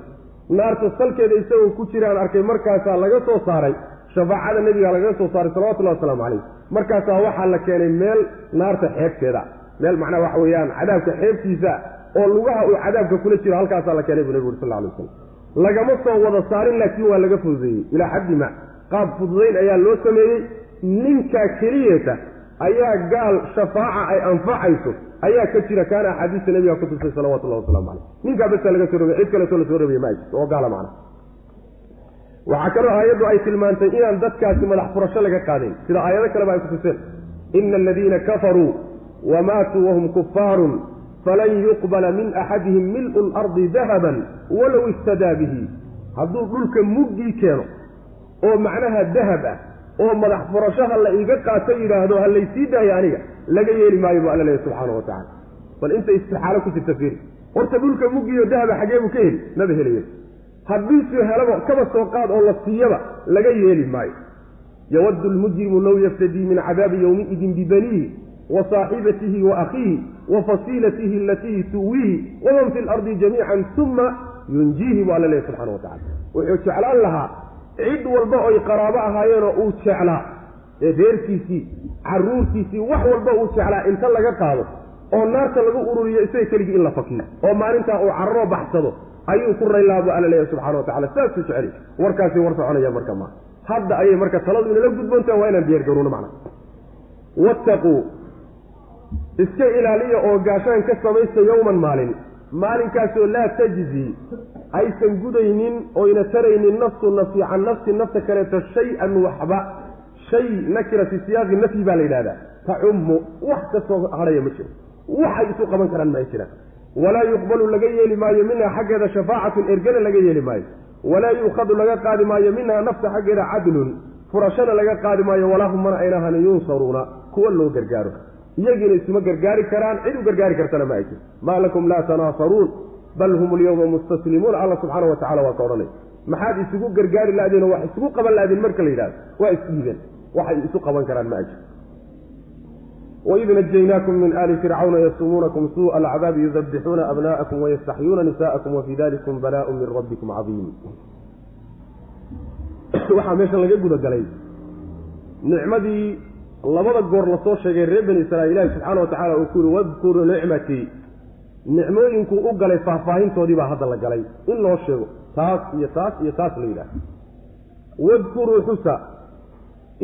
Naarta salkeeda isagoo ku jiraan arkay markaasaa laga soo saaray shafaacada nebiga lagaga soo saaray salawatullahi wasalaamu calayh markaasaa waxaa la keenay meel naarta xeebteeda. Meel macnaha waxa weeyaan cadaabka xeebtiisa oo lugaha uu cadaabka kula jiro halkaasaa la keenay buu nebigu uri sal lla alay lagama soo wada saarin laakiin waa laga fududeeyey. Ilaa xaddi ma qaab fududayn ayaa loo sameeyey. Ninkaa keliyata ayaa gaal shafaaca ay anfacayso ayaa ka jira kaana axaadiista nebiga ku tusay salawatullahi waslamu caleyh ninkaa laga soo rogay cid kaleetoo la soo rogaya ma jirto oo gaala macna. Waxaa kaloo aayaddu ay tilmaantay inaan dadkaasi madax furasho laga qaadayn sida aayado kaleba ay kutuseen ina aladiina kafaruu wamaatuu wahum kufaarun falan yuqbala min axadihim mil'u lardi dahaban walow iftadaa bihi. Hadduu dhulka muggii keeno oo macnaha dahab ah oo madax furashaha la iga qaato yidhaahdo ha laysii daayo aniga laga yeeli maayo buu alla leeyahy subxaana wa tacala bal inta istixaalo ku jirta fiiri. Horta dhulka muggiyo dahaba xagee buu ka heli maba helayo haddiisuu helaba kaba soo qaad oo la siiyaba laga yeeli maayo. Yawaddu lmujrimu low yaftadii min cadaabi yowmiidin bibaniihi wa saaxibatihi wa akhiihi wa fasiilatihi alatii tuwiihi waman fi lardi jamiican uma yunjiihi buu alla leeyahy subxana wa tacala wuxuu jeclaan lahaa cid walba oy qaraabo ahaayeenoo uu jeclaa ee reerkiisii carruurtiisii wax walba uu jeclaa inta laga qaado oo naarta lagu ururiyo isaga keligii in la fakiyo oo maalintaa uu cararoo baxsado ayuu ku raylaabu alla leeyahay subxana wa tacala saasuu jeceli warkaasi war soconaya marka maa hadda ayay marka taladu inala gudboontaha waa inaan diyaargarowno macna. Wattaquu. Iska ilaaliya oo gaashaan ka samaysta yowman maalin maalinkaasoo laa tajzi aysan gudaynin oyna taraynin nafsu nafsi can nafsi nafta kaleeto shay-an waxba. Shay nakira fi siyaaqi nafyi baa la yidhahdaa tacummu wax kastoo hadhaya ma jiro. Waxay isu qaban karaan ma jiraan. Walaa yuqbalu laga yeeli maayo minha xaggeeda shafaacatun ergana laga yeeli maayo. Walaa yuukhadu laga qaadi maayo minha nafta xaggeeda cadlun furashana laga qaadi maayo walaa hum mana ayna ahanin yunsaruuna kuwa loo gargaaro iyagiina isuma gargaari karaan cid u gargaari kartana ma ay jiro maa lakum laa tanaasaruun bal hum alyawma mustaslimuuna alla subxaana wa tacala waa ka odhanay. Maxaad isugu gargaari laadeen oo wax isugu qaban laadeen marka la yidhahdo waa isdhiibeen waxay isu qaban karaan ma ay jiro waid najaynaakum min aali fircawna yasumuunakum suuءa alcadaabi yudabixuuna abna'akum wayastaxyuuna nisa'akum wafii dalikum balaaءu min rabbikum cadiim. Waxaa meeshan laga guda galay nicmadii labada goor la soo sheegay reer bani israiil ilahi subxaana wa tacala uu ku yuri wadkuruu nicmatii nicmooyinkuu u galay faahfaahintoodii baa hadda la galay. In loo sheego taas iyo taas iyo taas la yidhaah wadkuruu xusa.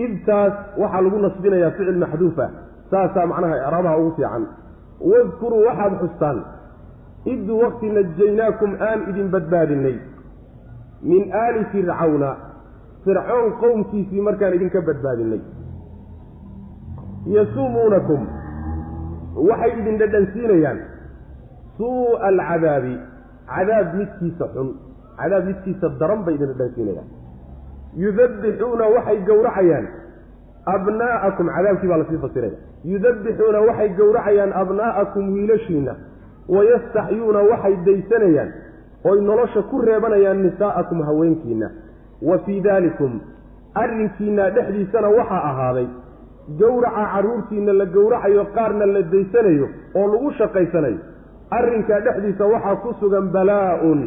Id taas waxaa lagu nasbinayaa ficil maxduufa saasaa macnaha icraabaha ugu fiican. Wadkuruu waxaad xustaan. Id waqti najaynaakum aan idin badbaadinay min aali fircawna. Fircoon qowmkiisii markaan idinka badbaadinay yasuumuunakum waxay idin dhadhansiinayaan suu'a alcadaabi. Cadaab midkiisa xun. Cadaab midkiisa daran bay idin dhadhansiinayaan yudabbixuuna waxay gowracayaan. Abnaa'akum cadaabkii baa la sii fasiraya. Yudabbixuuna waxay gowracayaan abnaa'akum wiilashiina wayastaxyuuna waxay daysanayaan. Oy nolosha ku reebanayaan nisaa'akum haweenkiina wa fii daalikum. Arrinkiina dhexdiisana waxaa ahaaday gowraca carruurtiina la gowracayo qaarna la daysanayo oo lagu shaqaysanayo. Arrinkaa dhexdiisa waxaa ku sugan balaa-un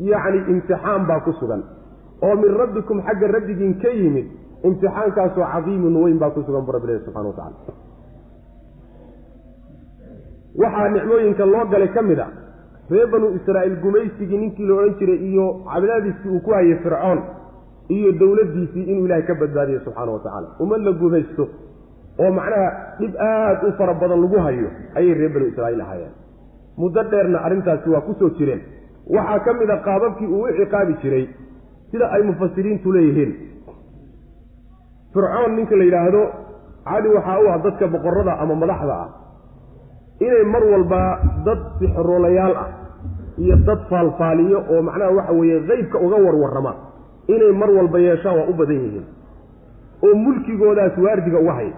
yacni imtixaan baa ku sugan. Oo min rabbikum xagga rabbigiin ka yimid imtixaankaasoo cadiimun weyn baa ku sugan bu rabbi ilahi subxana wa tacala waxaa nicmooyinka loo galay ka mid a reer banuu israa'iil gumaysigii ninkii la odhan jiray iyo cabdaadiisii uu ku hayay fircoon iyo dowladdiisii inuu ilaahay ka badbaadiyo subxaana wa tacaala. Ummad la gumaysto oo macnaha dhib aada u fara badan lagu hayo ayay reer banuu israa'iil ahaayeen. Muddo dheerna arrintaasi waa ku soo jireen. Waxaa ka mid a qaababkii uu u ciqaabi jiray sida ay mufasiriintu leeyihiin. Fircoon ninka la yidhaahdo cali waxaa u ah dadka boqorada ama madaxda ah inay mar walba dad sixroolayaal ah iyo dad faalfaaliyo oo macnaha waxa weeye qeybka uga warwarrama inay mar walba yeeshaan waa u badan yihiin. Oo mulkigoodaas waardiga uga hay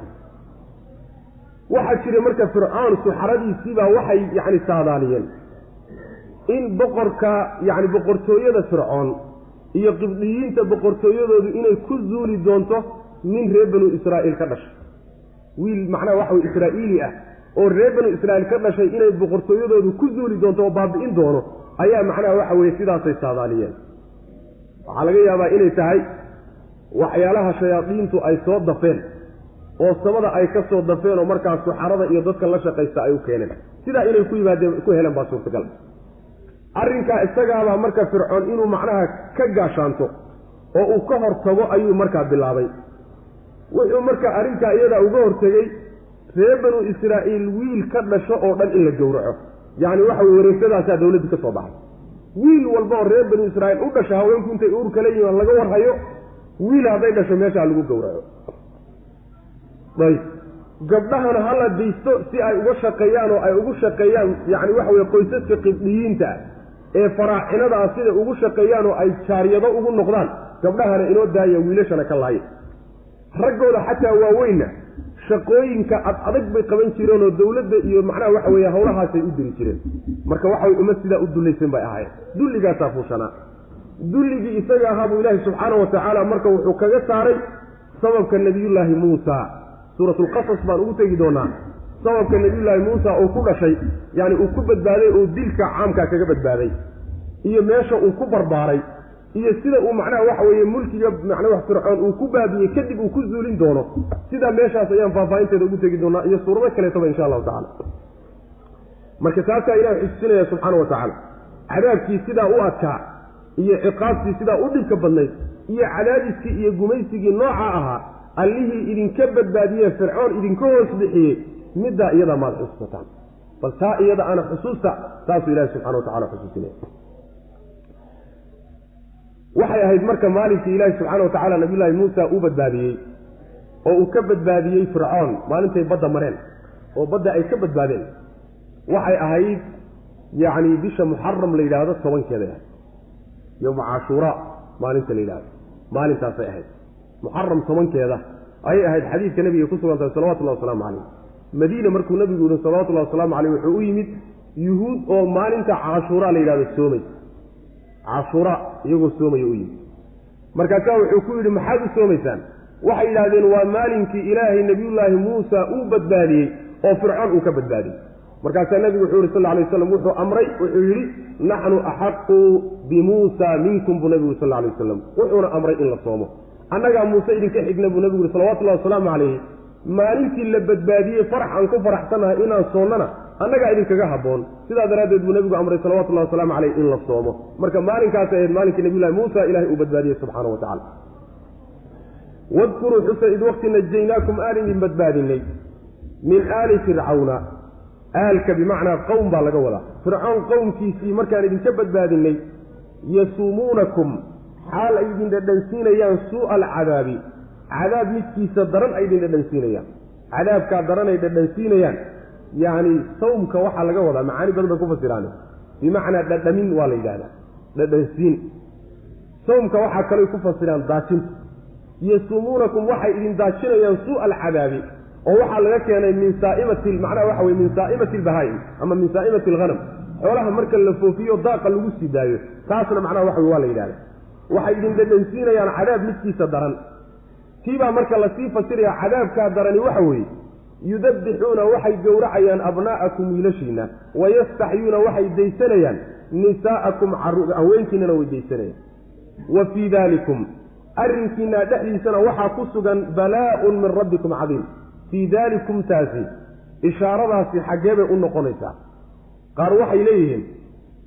waxaa jira marka fircoon suxaradiisiibaa waxay yacni saadaaliyeen. In boqorka yacni boqortooyada fircoon iyo qibdiyiinta boqortooyadoodu inay ku zuuli doonto nin reer banu israa'iil ka dhashay. Wiil macnaha waxa weye israa'iili ah oo reer banu israa'iil ka dhashay inay boqortooyadoodu ku zuuli doonto oo baabi'in doono ayaa macnaha waxa weeye sidaasay saadaaliyeen. Waxaa laga yaabaa inay tahay waxyaalaha shayaadiintu ay soo dafeen oo samada ay ka soo dafeen oo markaas suxarada iyo dadka la shaqaysta ay u keeneen. Sidaa inay ku yimaadeen ku heleen baa suurtagal. Arrinkaa isagaabaa marka fircoon inuu macnaha ka gaashaanto oo uu ka hortago ayuu markaa bilaabay. Wuxuu marka arrinkaa iyadaa uga hortegey reer banu israa'iil wiil ka dhasho oo dhan in la gowraco. Yacni waxa weye wareegsadaasaa dawladdu ka soo baxay. Wiil walba oo reer banu israa'iil u dhasho haweenku intay uur kala yimaan laga warhayo wiil hadday dhasho meeshaa lagu gowraco ayb gabdhahana hala daysto si ay uga shaqeeyaan oo ay ugu shaqeeyaan yacni waxa weye qoysaska qibdiyiinta ah ee faraacinada ah siday ugu shaqeeyaan oo ay jaariyado ugu noqdaan gabdhahana inoo daaya wiilashana ka laaya raggooda xataa waaweynna shaqooyinka ad adag bay qaban jireen oo dawladda iyo macnaha waxa weeye hawlahaasay u diri jireen. Marka waxaway uma sidaa u dullaysan bay ahaayeen. Dulligaasaa fuushanaa dulligii isaga ahaa buu ilaahi subxaana wa tacaala marka wuxuu kaga saaray sababka nebiyullaahi muusa suuratulqasas baan ugu tegi doonaa. Sababka nebiyullaahi muusa uu ku dhashay yacni uu ku badbaaday oo dilka caamkaa kaga badbaaday iyo meesha uu ku barbaaray iyo sida uu macnaha waxa weeye mulkiga macnaha fircoon uu ku baabiyey kadib uu ku zuulin doono. Sidaa meeshaas ayaan faahfaahinteeda ugu tegi doonaa iyo suurado kaleetaba insha allahu tacala marka taasaa ilahi xusuusinaya subxaana wa tacaala. Cadaabkii sidaa u adkaa iyo ciqaabtii sidaa u dhibka badnayd iyo cadaadiskii iyo gumaysigii nooca ahaa allihii idinka badbaadiyee fircoon idinka hoos bixiyey middaa iyadaa maad xusuusataan bal taa iyada ana xusuusta taasuu ilahi subxana wa tacala xusuusinaya waxay ahayd marka maalinkii ilaahi subxaana wa tacaala nabiyullaahi muusa uu badbaadiyey oo uu ka badbaadiyey fircoon maalintay badda mareen oo badda ay ka badbaadeen waxay ahayd yacni bisha muxaram la yidhaahdo tobankeeday ahayd yowma cashuuraa maalinta la yidhahdo maalintaasay ahayd muxaram tobankeeda ayay ahayd xadiidka nebiga ku sugan tahay salawatullahi wasalaamu calayh madiina markuu nebigu yihi salawatullahi wasalaamu caleyh wuxuu u yimid yuhuud oo maalinta cashuuraa la yidhahdo soomay. Cashuura iyagoo soomaya u yimid. Markaasaa wuxuu ku yidhi maxaad u soomaysaan? Waxay yidhahdeen waa maalinkii ilaahay nebiyullaahi muusa uu badbaadiyey oo fircoon uu ka badbaadiyey. Markaasaa nebigu wuxuu yihi sal alay waslam wuxuu amray wuxuu yidhi naxnu axaqu bimuusa minkum buu nebigu sal alay wasalam wuxuuna amray in la soomo annagaa muuse idinka xigna buu nebigu yihi salawatullahi wasalaamu calayhi maalintii la badbaadiyey farax aan ku faraxsanahay inaan soonnana annagaa idinkaga habboon. Sidaa daraaddeed buu nebigu amray salawatullahi wasalaamu caleyh in la soomo. Marka maalinkaasay ahayd maalinkii nabiyullahi muusa ilahay uu badbaadiyey subxaana wa tacala wadkuruu xusa id waqti najaynaakum aan idin badbaadinay min aali fircawna. Aalka bimacnaa qowm baa laga wadaa. Fircoon qowmkiisii markaan idinka badbaadinay yasuumuunakum xaal ay idin dhadhansiinayaan suu'a alcadaabi cadaab midkiisa daran ay idin dhadhansiinayaan. Cadaabkaa daran ay dhadhansiinayaan. Yacni sawmka waxaa laga wadaa macaani badan bay ku fasiraane bimacnaa dhadhamin waa la yidhahdaa dhadhansiin. Sawmka waxaa kaley ku fasiraan daajinta yasumuunakum waxay idin daajinayaan suu'a alcadaabi oo waxaa laga keenay min saaimati macnaha waxa weye min saa'imati albahaa'im ama min saa'imati alghanam xoolaha marka la foofiyo daaqa lagu sii daayo taasna macnaha waxa waa la yidhahda waxay idin dhadhansiinayaan cadaab midkiisa daran. Tiibaa marka la sii fasiraya cadaabkaa darani waxa weeye yudabbixuuna waxay gowracayaan abnaa'akum wiilashiina wayastaxyuuna waxay daysanayaan nisaa'akum haweenkiinana way daysanayaan. Wa fii dalikum arrinkiina dhexdiisana waxaa ku sugan balaa-un min rabbikum cadiim. Fii dalikum taasi ishaaradaasi xaggee bay u noqonaysaa. Qaar waxay leeyihiin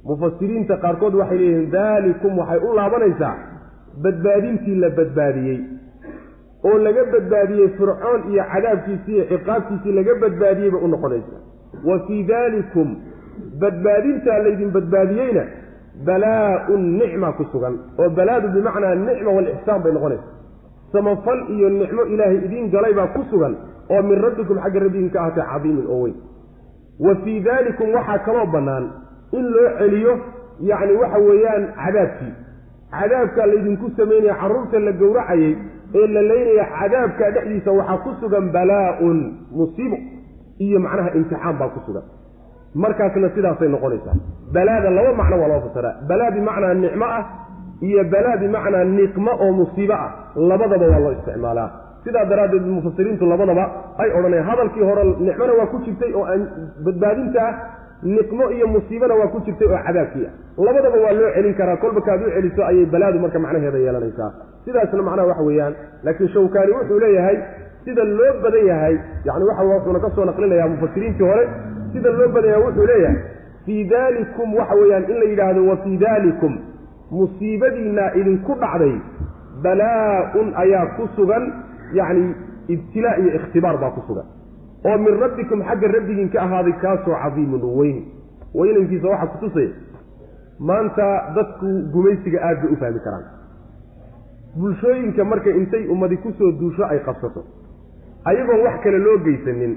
mufasiriinta qaarkood waxay leeyihiin daalikum waxay u laabanaysaa badbaadintii la badbaadiyey. Oo laga badbaadiyey fircoon iyo cadaabkiisii iyo ciqaabtiisii laga badbaadiyey bay u noqonaysaa. Wa fii daalikum badbaadintaa laydin badbaadiyeyna balaa-un nicma ku sugan. Oo balaadu bimacnaa nicma walixsaan bay noqonaysaa. Samafal iyo nicmo ilaahay idiin galay baa ku sugan oo min rabbikum xagga rabbigiin ka ahatay cadiimin oo weyn. Wa fii daalikum waxaa kaloo bannaan in loo celiyo yacni waxa weeyaan cadaabkii. Cadaabkaa laydinku samaynaya carruurta la gowracayey ee la leynaya cadaabka dhexdiisa waxaa ku sugan balaa-un musiibo iyo macnaha imtixaan baa ku sugan. Markaasna sidaasay noqonaysaa. Balaada laba macno waa loo fasiraa balaa bimacnaa nicmo ah iyo balaa bimacnaa niqmo oo musiibo ah. Labadaba waa loo isticmaalaa. Sidaa daraaddeed mufasiriintu labadaba ay odhanayaan. Hadalkii hore nicmona waa ku jirtay oo badbaadinta niqmo iyo musiibona waa ku jirtay oo cadaabkii ah. Labadaba waa loo celin karaa. Kolba kaad u celiso ayay balaadu marka macnaheeda yeelanaysaa. Sidaasna macnaha waxa weeyaan. Laakiin shawkaani wuxuu leeyahay sida loo badan yahay yani waxa wuxuuna ka soo naqlinayaa mufasiriintii hore sida loo badan yahay wuxuu leeyahay fii dalikum waxa weeyaan in la yidhaahdo wa fii dalikum musiibadiinaa idinku dhacday balaa-un ayaa ku sugan yacni ibtilaa iyo ikhtibaar baa ku sugan oo min rabbikum xagga rabbigiin ka ahaaday kaasoo cadiimun weyn. Weynankiisa waxaa kutusaya maanta dadku gumaysiga aad bay u fahmi karaan. Bulshooyinka marka intay ummadi ku soo duusho ay qabsato ayagoon wax kale loo geysanin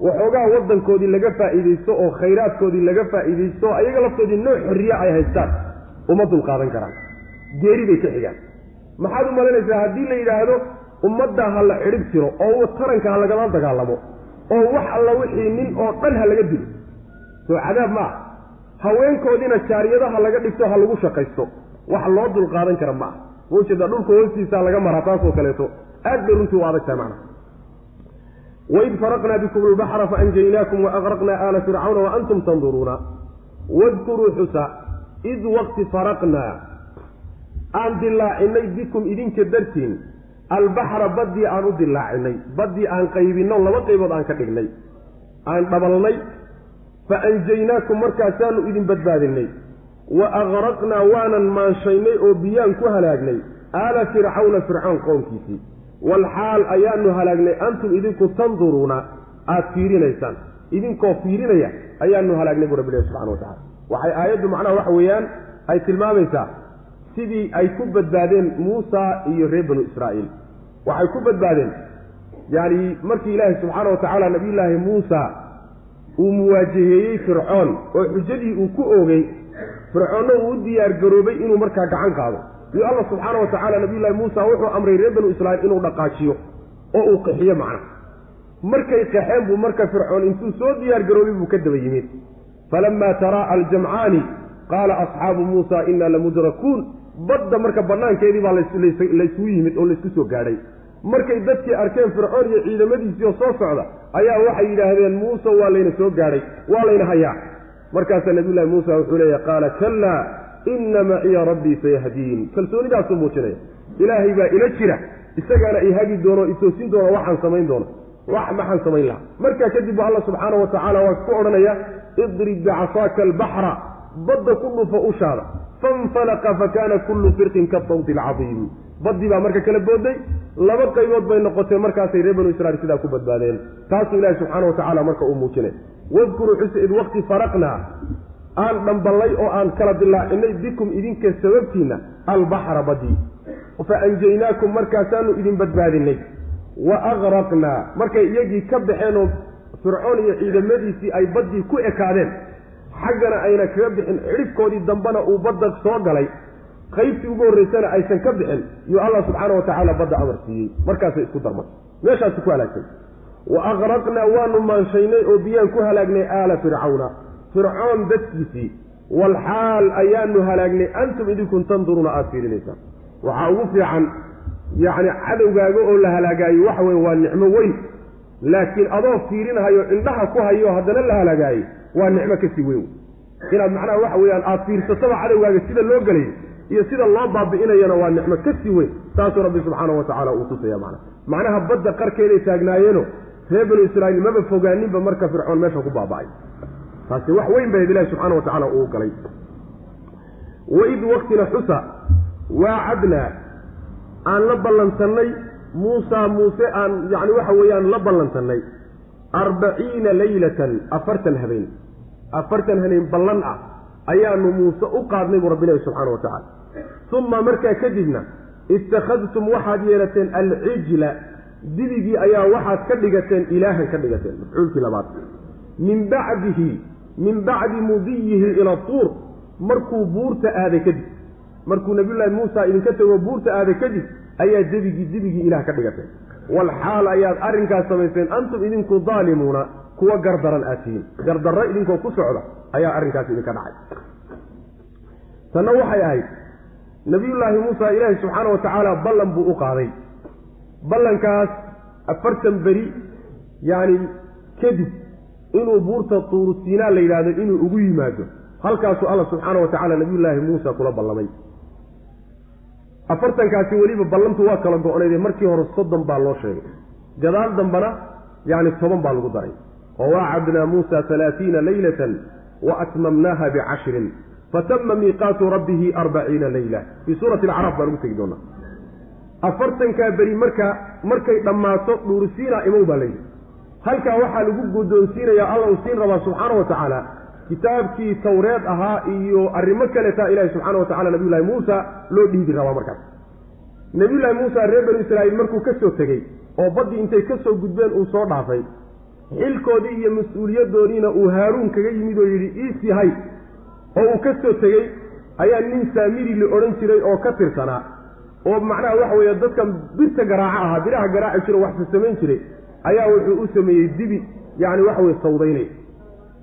waxoogaa waddankoodii laga faa'iidaysto oo khayraadkoodii laga faa'iidaysto oo ayaga laftoodii nooc xorriya ay haystaan uma dulqaadan karaan. Geeri bay ka xigaan. Maxaad u malaynaysaa haddii la yidhaahdo ummadda ha la cidhib tiro oo taranka ha lagala dagaalamo oo wax alla wixii nin oo dhan ha laga dilo. Soo cadaab ma ah haweenkoodiina jaariyadaha laga dhigto ha lagu shaqaysto. Wax loo dulqaadan kara ma ah maujeeda dhulka hoostiisaa laga maraa taasoo kaleeto. Aad bay runtii u adag tahay macna waid faraqnaa bikum albaxra faanjaynaakum waaqraqnaa aala fircawna waantum tanduruuna. Wadkuruu xusa id waqti faraqnaa. Aan dilaacinay bikum idinka dartiin albaxra baddii aan u dilaacinay baddii aan qaybinno laba qaybood aan ka dhignay. Aan dhabalnay fa anjaynaakum markaasaanu idin badbaadinay wa aqraqnaa waanan maanshaynay oo biyaan ku halaagnay. Aala fircawna fircoon qownkiisii walxaal ayaanu halaagnay antum idinku tanduruuna aada fiirinaysaan. Idinkoo fiirinaya ayaanu halaagnay buu rabbi ilahi subxana wa tacala waxay aayaddu macnaha waxa weeyaan ay tilmaamaysaa sidii ay ku badbaadeen muusa iyo reer banu israa'iil waxay ku badbaadeen. Yacni markii ilaahi subxaana wa tacaala nabiyullaahi muusa uu muwaajaheeyey fircoon oo xujadii uu ku oogay fircoonna uu u diyaar garoobay inuu markaa gacan qaado. Iyo allah subxaana wa tacaala nabiyullaahi muusa wuxuu amray reer banu israa'iil inuu dhaqaajiyo oo uu qaxiyo macna markay qaxeen buu marka fircoon intuu soo diyaar garoobay buu ka daba yimid. Falamaa taraa'a aljamcaani qaala asxaabu muusa inaa lamudrakuun badda marka bannaankeedii baa laysugu yimid oo laysku soo gaadhay. Markay dadkii arkeen fircoon iyo ciidamadiisii oo soo socda ayaa waxay yidhaahdeen muuse waa layna soo gaadhay waa layna hayaa. Markaasaa nabiyullahi muusa wuxuu leeya qaala kallaa inna maciya rabbii sayahdiin. Kalsoonidaasuu muujinaya ilaahay baa ila jira isagaana i hagi doono itoosin doono waxaan samayn doono wax maxaan samayn lahaa. Markaa kadib bu alla subxaana wa tacaala waa ku odhanaya idrib bicasaaka albaxra badda ku dhufo ushaada. Fanfalaqa fakaana kullu firqin kasawti alcadiim baddii baa marka kala booday laba qaybood bay noqotee markaasay reer banu israiil sidaa ku badbaadeen. Taasuu ilaahi subxaana wa tacala marka uu muujinay. Wadkuruu xuse id waqti faraqnaa aan dhamballay oo aan kala dilaacinay bikum idinka sababtiinna albaxra baddii fa anjaynaakum markaasaanu idin badbaadinay wa aqraqnaa markay iyagii ka baxeen oo fircoon iyo ciidamadiisii ay baddii ku ekaadeen xaggana ayna kaga bixin cidhibkoodii dambena uu badda soo galay qaybtii ugu horreysana aysan ka bixin yuu allah subxaana wa tacaala badda amar siiyey. Markaasay isku darmay. Meeshaasi ku halaagtay. Wa aqraqnaa waanu maanshaynay oo biyaan ku halaagnay aala fircawna. Fircoon dadkiisii walxaal ayaanu halaagnay antum idinkun tanduruuna aada fiirinaysaan waxaa ugu fiican yacni cadowgaaga oo la halaagaayo waxa weye waa nicmo weyn. Laakiin adoo fiirinahayo indhaha ku hayo haddana la halaagaayey waa nicmo ka sii weyn. Inaad macnaha waxa weeyaan aada fiirsataba cadowgaaga sida loo gelay iyo sida loo baabi'inayana waa nicmo ka sii weyn saasuu rabbi subxaana wa tacaala uu tusaya macna macnaha badda qarkeeday taagnaayeeno reer banu israa'iil maba fogaaninba marka fircoon meesha ku baaba'ay. Taasi wax weyn bayd ilahi subxaana wa tacaala uu galay. Waid waktina xusa waacadnaa aan la ballantannay muusaa muuse aan yacni waxa weeyaan la ballantannay arbaciina leylatan afartan habeen afartan habeen ballan ah ayaanu muuse u qaadnay buu rabbi ilahi subxaana wa tacaala. Uma markaa kadibna ittakhadtum waxaad yeelateen alcijla dibigii ayaa waxaad ka dhigateen ilaahan ka dhigateen mafcuulkii labaad. Min bacdihi min bacdi mudiyihi ila tuur markuu buurta aaday kadib. Markuu nabiyullaahi muusa idinka tego buurta aaday kadib ayaa debigii dibigii ilaah ka dhigateen. Walxaal ayaad arrinkaas samayseen antum idinku daalimuuna kuwa gardaran aad tihiin gardarro idinkoo ku socda ayaa arrinkaas idinka dhacay. Tanna waxay ahayd nabiyullaahi muusa ilaahi subxaana wa tacaala ballan buu u qaaday. Ballankaas afartan beri yacni kadib inuu buurta tuuru siinaa la yidhaahdo inuu ugu yimaado halkaasuu alla subxaana wa tacaala nabiyullaahi muusa kula ballamay. Afartankaasi weliba ballantu waa kala go-nayde markii hore soddon baa loo sheegay. Gadaal dambana yacni toban baa lagu daray muusa halaatiina leylatan wa atmamnaaha bicashrin fatama miiqaatu rabbihi arbaciina leyla fii suurati alcaraaf baa lagu tegi doonaa afartankaa beri marka markay dhammaato dhuurisiinaa imow baa layidhi halkaa waxaa lagu guddoonsiinayaa alla uu siin rabaa subxaana wa tacaala kitaabkii tawreed ahaa iyo arrimo kaletaa ilaahi subxaana wa tacala nabiyullaahi muusa loo dhiibi rabaa markaas nabiyullaahi muusa reer banu israa'iil markuu ka soo tegey oo baddii intay ka soo gudbeen uu soo dhaafay xilkoodii iyo mas'uuliyaddoodiina uu haaruun kaga yimid oo yidhi iis yahay oo uu ka soo tegey ayaa nin saamiri la odhan jiray oo ka tirsanaa. Oo macnaha waxa weeye dadkan birta garaaco ahaa biraha garaaci jiro waxsa samayn jiray ayaa wuxuu u sameeyey dibi yacni waxa weye sawdaynay.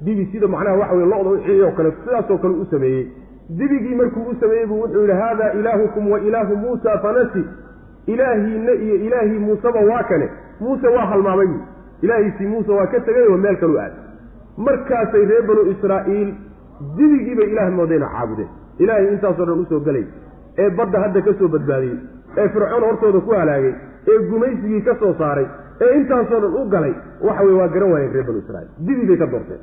Dibi sida macnaha waxa weye lo-da wixii oo kale sidaasoo kale u sameeyey. Dibigii markuu u sameeyey buu wuxuu yidhi haadaa ilaahukum wa ilaahu muusa fanasi. Ilaahiinna iyo ilaahii muuseba waa kane. Muuse waa halmaamay ilaahiisii muuse waa ka tegay oo meel kalu aad. Markaasay reer banu israa'iil dibigii bay ilaah moodayna caabudeen. Ilaahay intaasoo dhan u soo gelay ee badda hadda ka soo badbaadiyey. Ee fircoon hortooda ku halaagay. Ee gumaysigii ka soo saaray. Ee intaasoo dhan u galay. Waxa weye waa garan waayeen reer banu israiil dibi bay ka doorteen.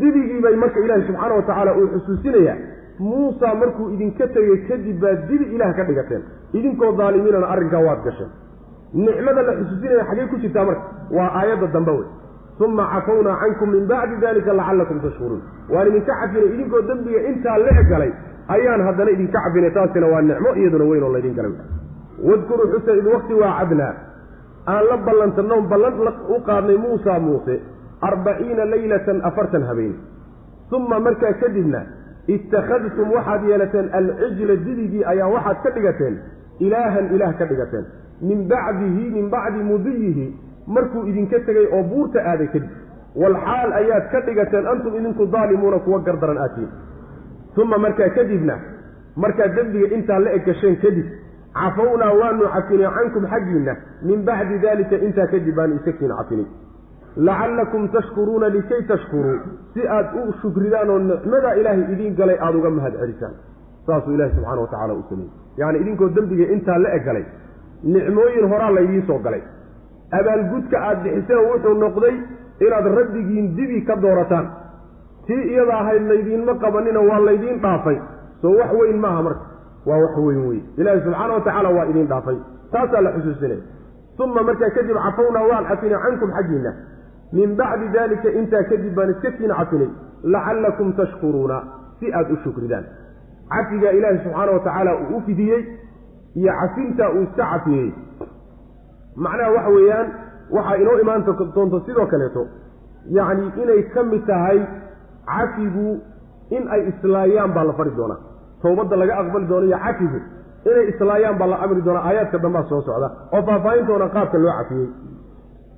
Dibigii bay marka ilaahi subxaana wa tacaala uu xusuusinayaa muusa markuu idinka tegey kadib baa dibi ilaah ka dhigateen. Idinkoo daalimiinana arrinkaa waad gasheen nicmada la xusuusinaya xaggey ku jirtaa marka waa aayadda dambe wey uma cafawnaa cankum min bacdi dalika lacallakum tashkuruun. Waan idinka cafinay idinkoo dembiga intaa le galay ayaan haddana idinka cafinay taasina waa nicmo iyaduna weyn oo laydin galay wadkuruu xusa id wakti waacadnaa aan la ballantanno ballan u qaadnay muusa muuse arbaciina leylatan afartan habeen. Uma markaa kadibna ittakhadtum waxaad yeelateen alcijla dibigii ayaa waxaad ka dhigateen ilaahan ilaah ka dhigateen min bacdihi min bacdi mudiyihi markuu idinka tegay oo buurta aaday kadib. Walxaal ayaad ka dhigateen antum idinku daalimuuna kuwa gardaran aatiyin uma markaa kadibna markaad dembiga intaa la eg gasheen kadib cafawnaa waanu cafinay cankum xaggiinna min bacdi dalika intaa kadib baanu isakiin cafinay. Lacallakum tashkuruuna likay tashkuruu si aad u shukridaan oo nicmada ilaahay idiin galay aada uga mahad celisaan saasuu ilahi subxaana wa tacala u sameeyey. Yacni idinkoo dembiga intaa la eg galay nicmooyin horaa laydiin soo galay. Abaalgudka aada bixiseen wuxuu noqday inaad rabbigiin dibi ka doorataan. Tii iyada ahayd laydiinma qabanina waa laydiin dhaafay. Soo wax weyn maaha marka. Waa wax weyn wey ilaahi subxaana wa tacaala waa idiin dhaafay. Taasaa la xusuusinaya uma markaa kadib cafawnaa waan cafinay cankum xaggiinna min bacdi dalika intaa kadib baan iska kiin cafinay. Lacallakum tashkuruuna. Si aada u shukridaan. Cafigaa ilaahi subxaana wa tacaala uu u fidiyey iyo cafintaa uu iska cafiyey. Macnaha waxa weeyaan waxaa inoo imaan doonto sidoo kaleeto yacni inay ka mid tahay cafigu in ay islaayaan baa la fari doonaa. Towbadda laga aqbali doono iyo cafigu inay islaayaan baa la amri doonaa aayaadka dambaa soo socda oo faahfaahin doona qaabka loo cafiyey.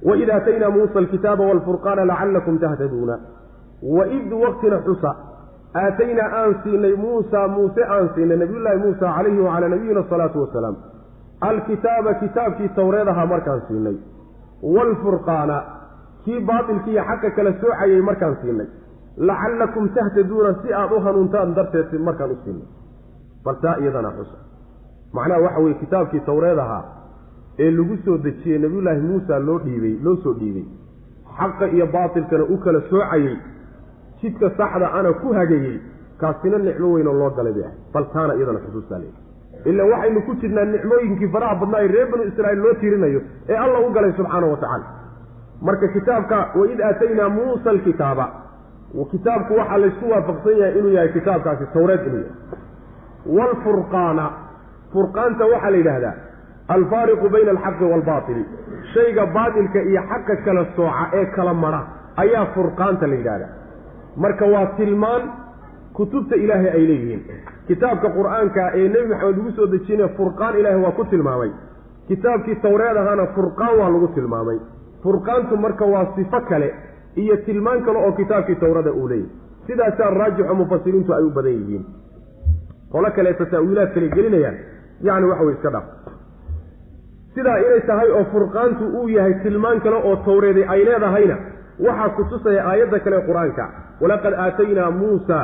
Waid aataynaa muusa alkitaaba waalfurqaana lacallakum tahtaduuna waid waqtina xusa aataynaa aan siinay muusa muuse aan siinay nabiyullaahi muusa calayhi wacalaa nabiyina asalaatu wasalaam. Alkitaaba kitaabkii towreed ahaa markaan siinay. Waalfurqaana kii baatilkiiyo xaqa kala soocayay markaan siinay. Lacallakum tahtaduuna si aad u hanuuntaan darteed markaan u siinay. Bal taa iyadana xusa. Macnaha waxa weye kitaabkii towreed ahaa ee lagu soo dejiyey nabiyullaahi muusa loo dhiibay loo soo dhiibay. Xaqa iyo baatilkana u kala soocayey jidka saxda ana ku hagayey kaasina nicmo weynoo loo galay bay ahay bal taana iyadana xusuustaa leeyahy ila waxaynu ku jirnaa nicmooyinkii faraha badnaa ee reer banu israa'iil loo tirinayo ee alla u galay subxaanahu wa tacaala. Marka kitaabka waid aataynaa muusa alkitaaba. Kitaabku waxaa laysku waafaqsan yahay inuu yahay kitaabkaasi towreed inuu yahay waalfurqaana furqaanta waxaa la yidhaahdaa alfaariqu bayna alxaqi waalbaatili shayga baatilka iyo xaqa kala sooca ee kala madha ayaa furqaanta la yidhahdaa marka waa tilmaan kutubta ilaahay ay leeyihiin. Kitaabka qur'aanka ee nebi maxamed lagu soo dejinaya furqaan ilaahay waa ku tilmaamay. Kitaabkii towreed ahaana furqaan waa lagu tilmaamay. Furqaantu marka waa sifo kale iyo tilmaan kale oo kitaabkii towrada uu leeyahy sidaasaa raajixo mufasiriintu ay u badan yihiin. Qolo kaleeta ta'wiilaad kale gelinayaan yacni waxa way iska dhaaf. Sidaa inay tahay oo furqaantu uu yahay tilmaan kale oo towreeday ay leedahayna waxaa ku tusaya aayadda kale qur'aanka walaqad aataynaa muusa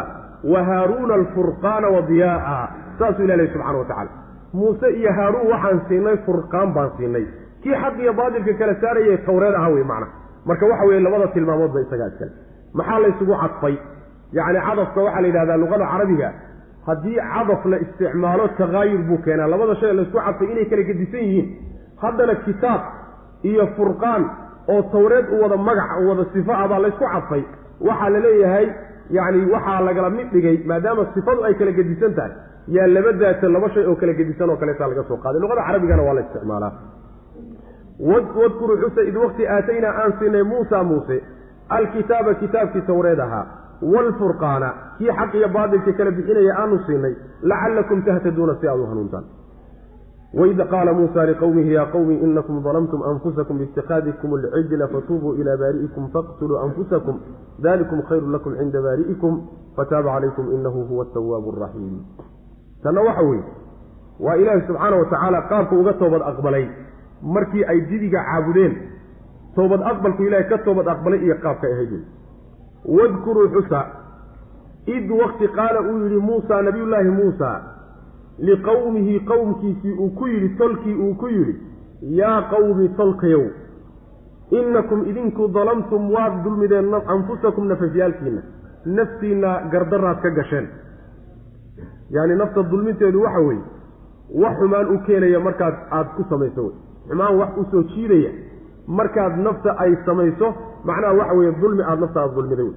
wa haaruuna alfurqaana wa diyaaa. Saasuu ilah lehy subxana wa tacala muuse iyo haaruun waxaan siinay furqaan baan siinay. Kii xaq iyo baatilka kala saarayay towreed aha wey macna. Marka waxa weeye labada tilmaamoodba isagaa iskale maxaa laysugu cadfay? Yacni cadafka waxaa la yidhahdaa luqada carabiga. Haddii cadaf la isticmaalo takaayur buu keenaa. Labada shay laysku cadfay inay kala gedisan yihiin. Haddana kitaab iyo furqaan oo towreed u wada magac u wada sifo ah laysku cadfay waxaa la leeyahay yacni waxaa lagala mid dhigay maadaama sifadu ay kala gedisan tahay yaa laba daata laba shay oo kala gedisan oo kaleetaa laga soo qaaday. Luqada carabigana waa la isticmaalaa. Wadkuruu xusa id waqti aataynaa aan siinay muusa muuse alkitaaba kitaabkii towreed ahaa waalfurqaana kii xaq iyo baatilka kala bixinaya aanu siinay lacallakum tahtaduuna si aad u hanuuntaan waid qaala muusa liqowmihi yaa qowmi inakum dalamtum anfusakum biitikhaadikum alcijla fatuubuu ilaa baari'ikum faqtuluu anfusakum dalikum khayru lakum cinda baari'ikum fataaba calaykum inahu huwa atawaabu araxiim tanna waxa weeye waa ilaahi subxaana wa tacaala uga toobad aqbalay. Markii ay didiga caabudeen toobad aqbalku ilaahay ka toobad aqbalay iyo qaabka ahayd. Wadkuruu xusa. Id waqti qaala uu yidhi muusa nabiyullaahi muusa liqowmihi qowmkiisii uu ku yidhi tolkii uu ku yidhi yaa qowmi tolkayow innakum idinku dalamtum waad dulmideen anfusakum nafafyaalkiinna. Naftiinna gardaraad ka gasheen. Yacni nafta dulminteedu waxa weeye wax xumaan u keenaya markaad aada ku samayso wey. Xumaan wax u soo jiidaya markaad nafta ay samayso macnaha waxa weeye dulmi aada naftaada dulmiday wey.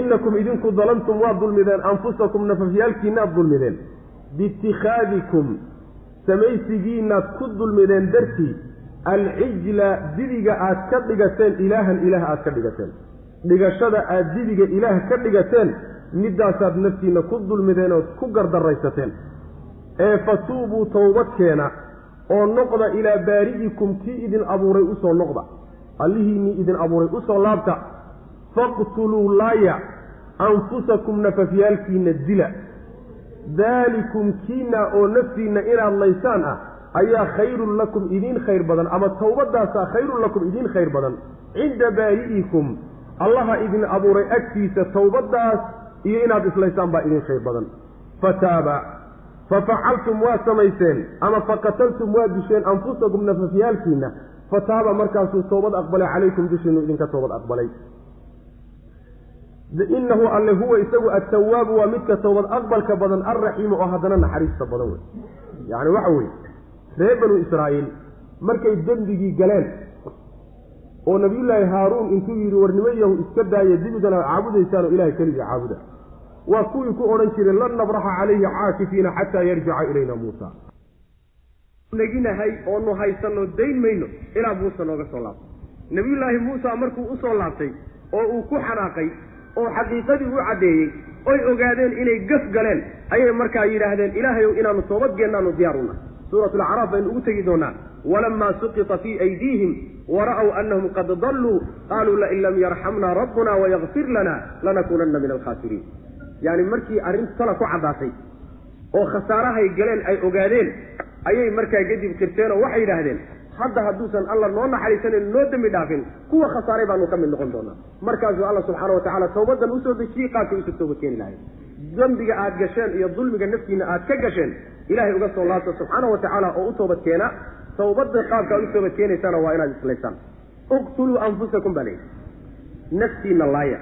Innakum idinku dalamtum waad dulmideen anfusakum nafafyaalkiinaad dulmideen biitikhaadikum samaysigiinaad ku dulmideen dartii alcijla didiga aad ka dhigateen ilaahan ilaah aad ka dhigateen dhigashada aad didiga ilaah ka dhigateen middaasaad naftiinna ku dulmideen ood ku gardaraysateen ee fatuubuu towbadkeena oo noqda ilaa baari'ikum kii idin abuuray u soo noqda allihiinnii idin abuuray u soo laabta faqtuluu laaya anfusakum nafafyaalkiinna dila daalikum kiina oo naftiinna inaad laysaan ah ayaa khayrun lakum idiin khayr badan ama towbadaasaa khayrun lakum idiin khayr badan. Cinda baari'ikum allaha idin abuuray agtiisa towbadaas iyo inaad islaysaan baa idiin khayr badan. Fataaba fafacaltum waa samayseen ama faqataltum waa disheen anfusakum nafafyaalkiina fataaba markaasuu toobad aqbalay calaykum dushiinu idinka toobad aqbalay inahu alle huwa isagu attawaabu waa midka toobad aqbalka badan alraxiimu oo haddana naxariista badan wey yacni waxa weeye reer banu israa'iil markay dembigii galeen oo nabiyullaahi haaruun intuu yidhi warnimo yahu iska daaya dibigan aad caabudaysaan oo ilahay keligii caabuda. Waa kuwii ku odhan jiray lan nabraxa calayhi caakifiina xataa yarjica ilayna muusa. Naginahay oonu haysanno dayn mayno ilaa muuse nooga soo laabtay. Nabiyullaahi muusa markuu u soo laabtay oo uu ku xanaaqay oo xaqiiqadii u caddeeyey oy ogaadeen inay gaf galeen ayay markaa yidhaahdeen ilaahayow inaanu toobadgeennaanu diyaaruna suuratulacraaf baynu ugu tegi doonaa walamaa suqita fii aydiihim wara'w anahum qad dalluu qaaluu lain lam yarxamna rabbuna wayakfir lana lanakuunanna min alkhaasiriin. Yani markii arrintu tala ku caddaatay oo khasaarahay galeen ay ogaadeen ayay markaa kadib qirteen oo waxay yidhaahdeen hadda hadduusan alla noo naxariisanan noo dembi dhaafin kuwa khasaaray baanu ka mid noqon doonaa. Markaasuu alla subxaana wa tacala tawbadan u soo dejiyey qaabkay u soo toobad keeni lahayn dembiga aad gasheen iyo dulmiga naftiina aad ka gasheen ilahay uga soo laabta subxaana wa tacaala oo u toobad keena. Tawbada qaabka aad u toobad keenaysana waa inaad islaysaan. Uqtuluu anfusakum baa layidhi. Naftiina laaya.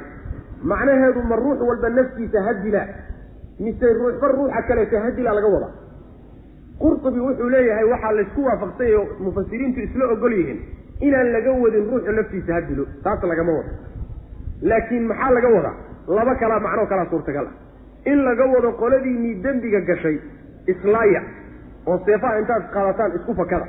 Macnaheedu ma ruux walba naftiisa ha dila mise ruuxba ruuxa kaleeto ha dila laga wada qurtubi wuxuu leeyahay waxaa laysku waafaqsany oo mufasiriintu isla ogol yihiin inaan laga wadin ruuxu naftiisa ha dilo. Taas lagama wado laakiin maxaa laga wadaa? Laba kalaa macnoo kalaa suurtagal ah. In laga wado qoladiinii dembiga gashay islaaya oo seefaha intaad qaadataan isku fakada.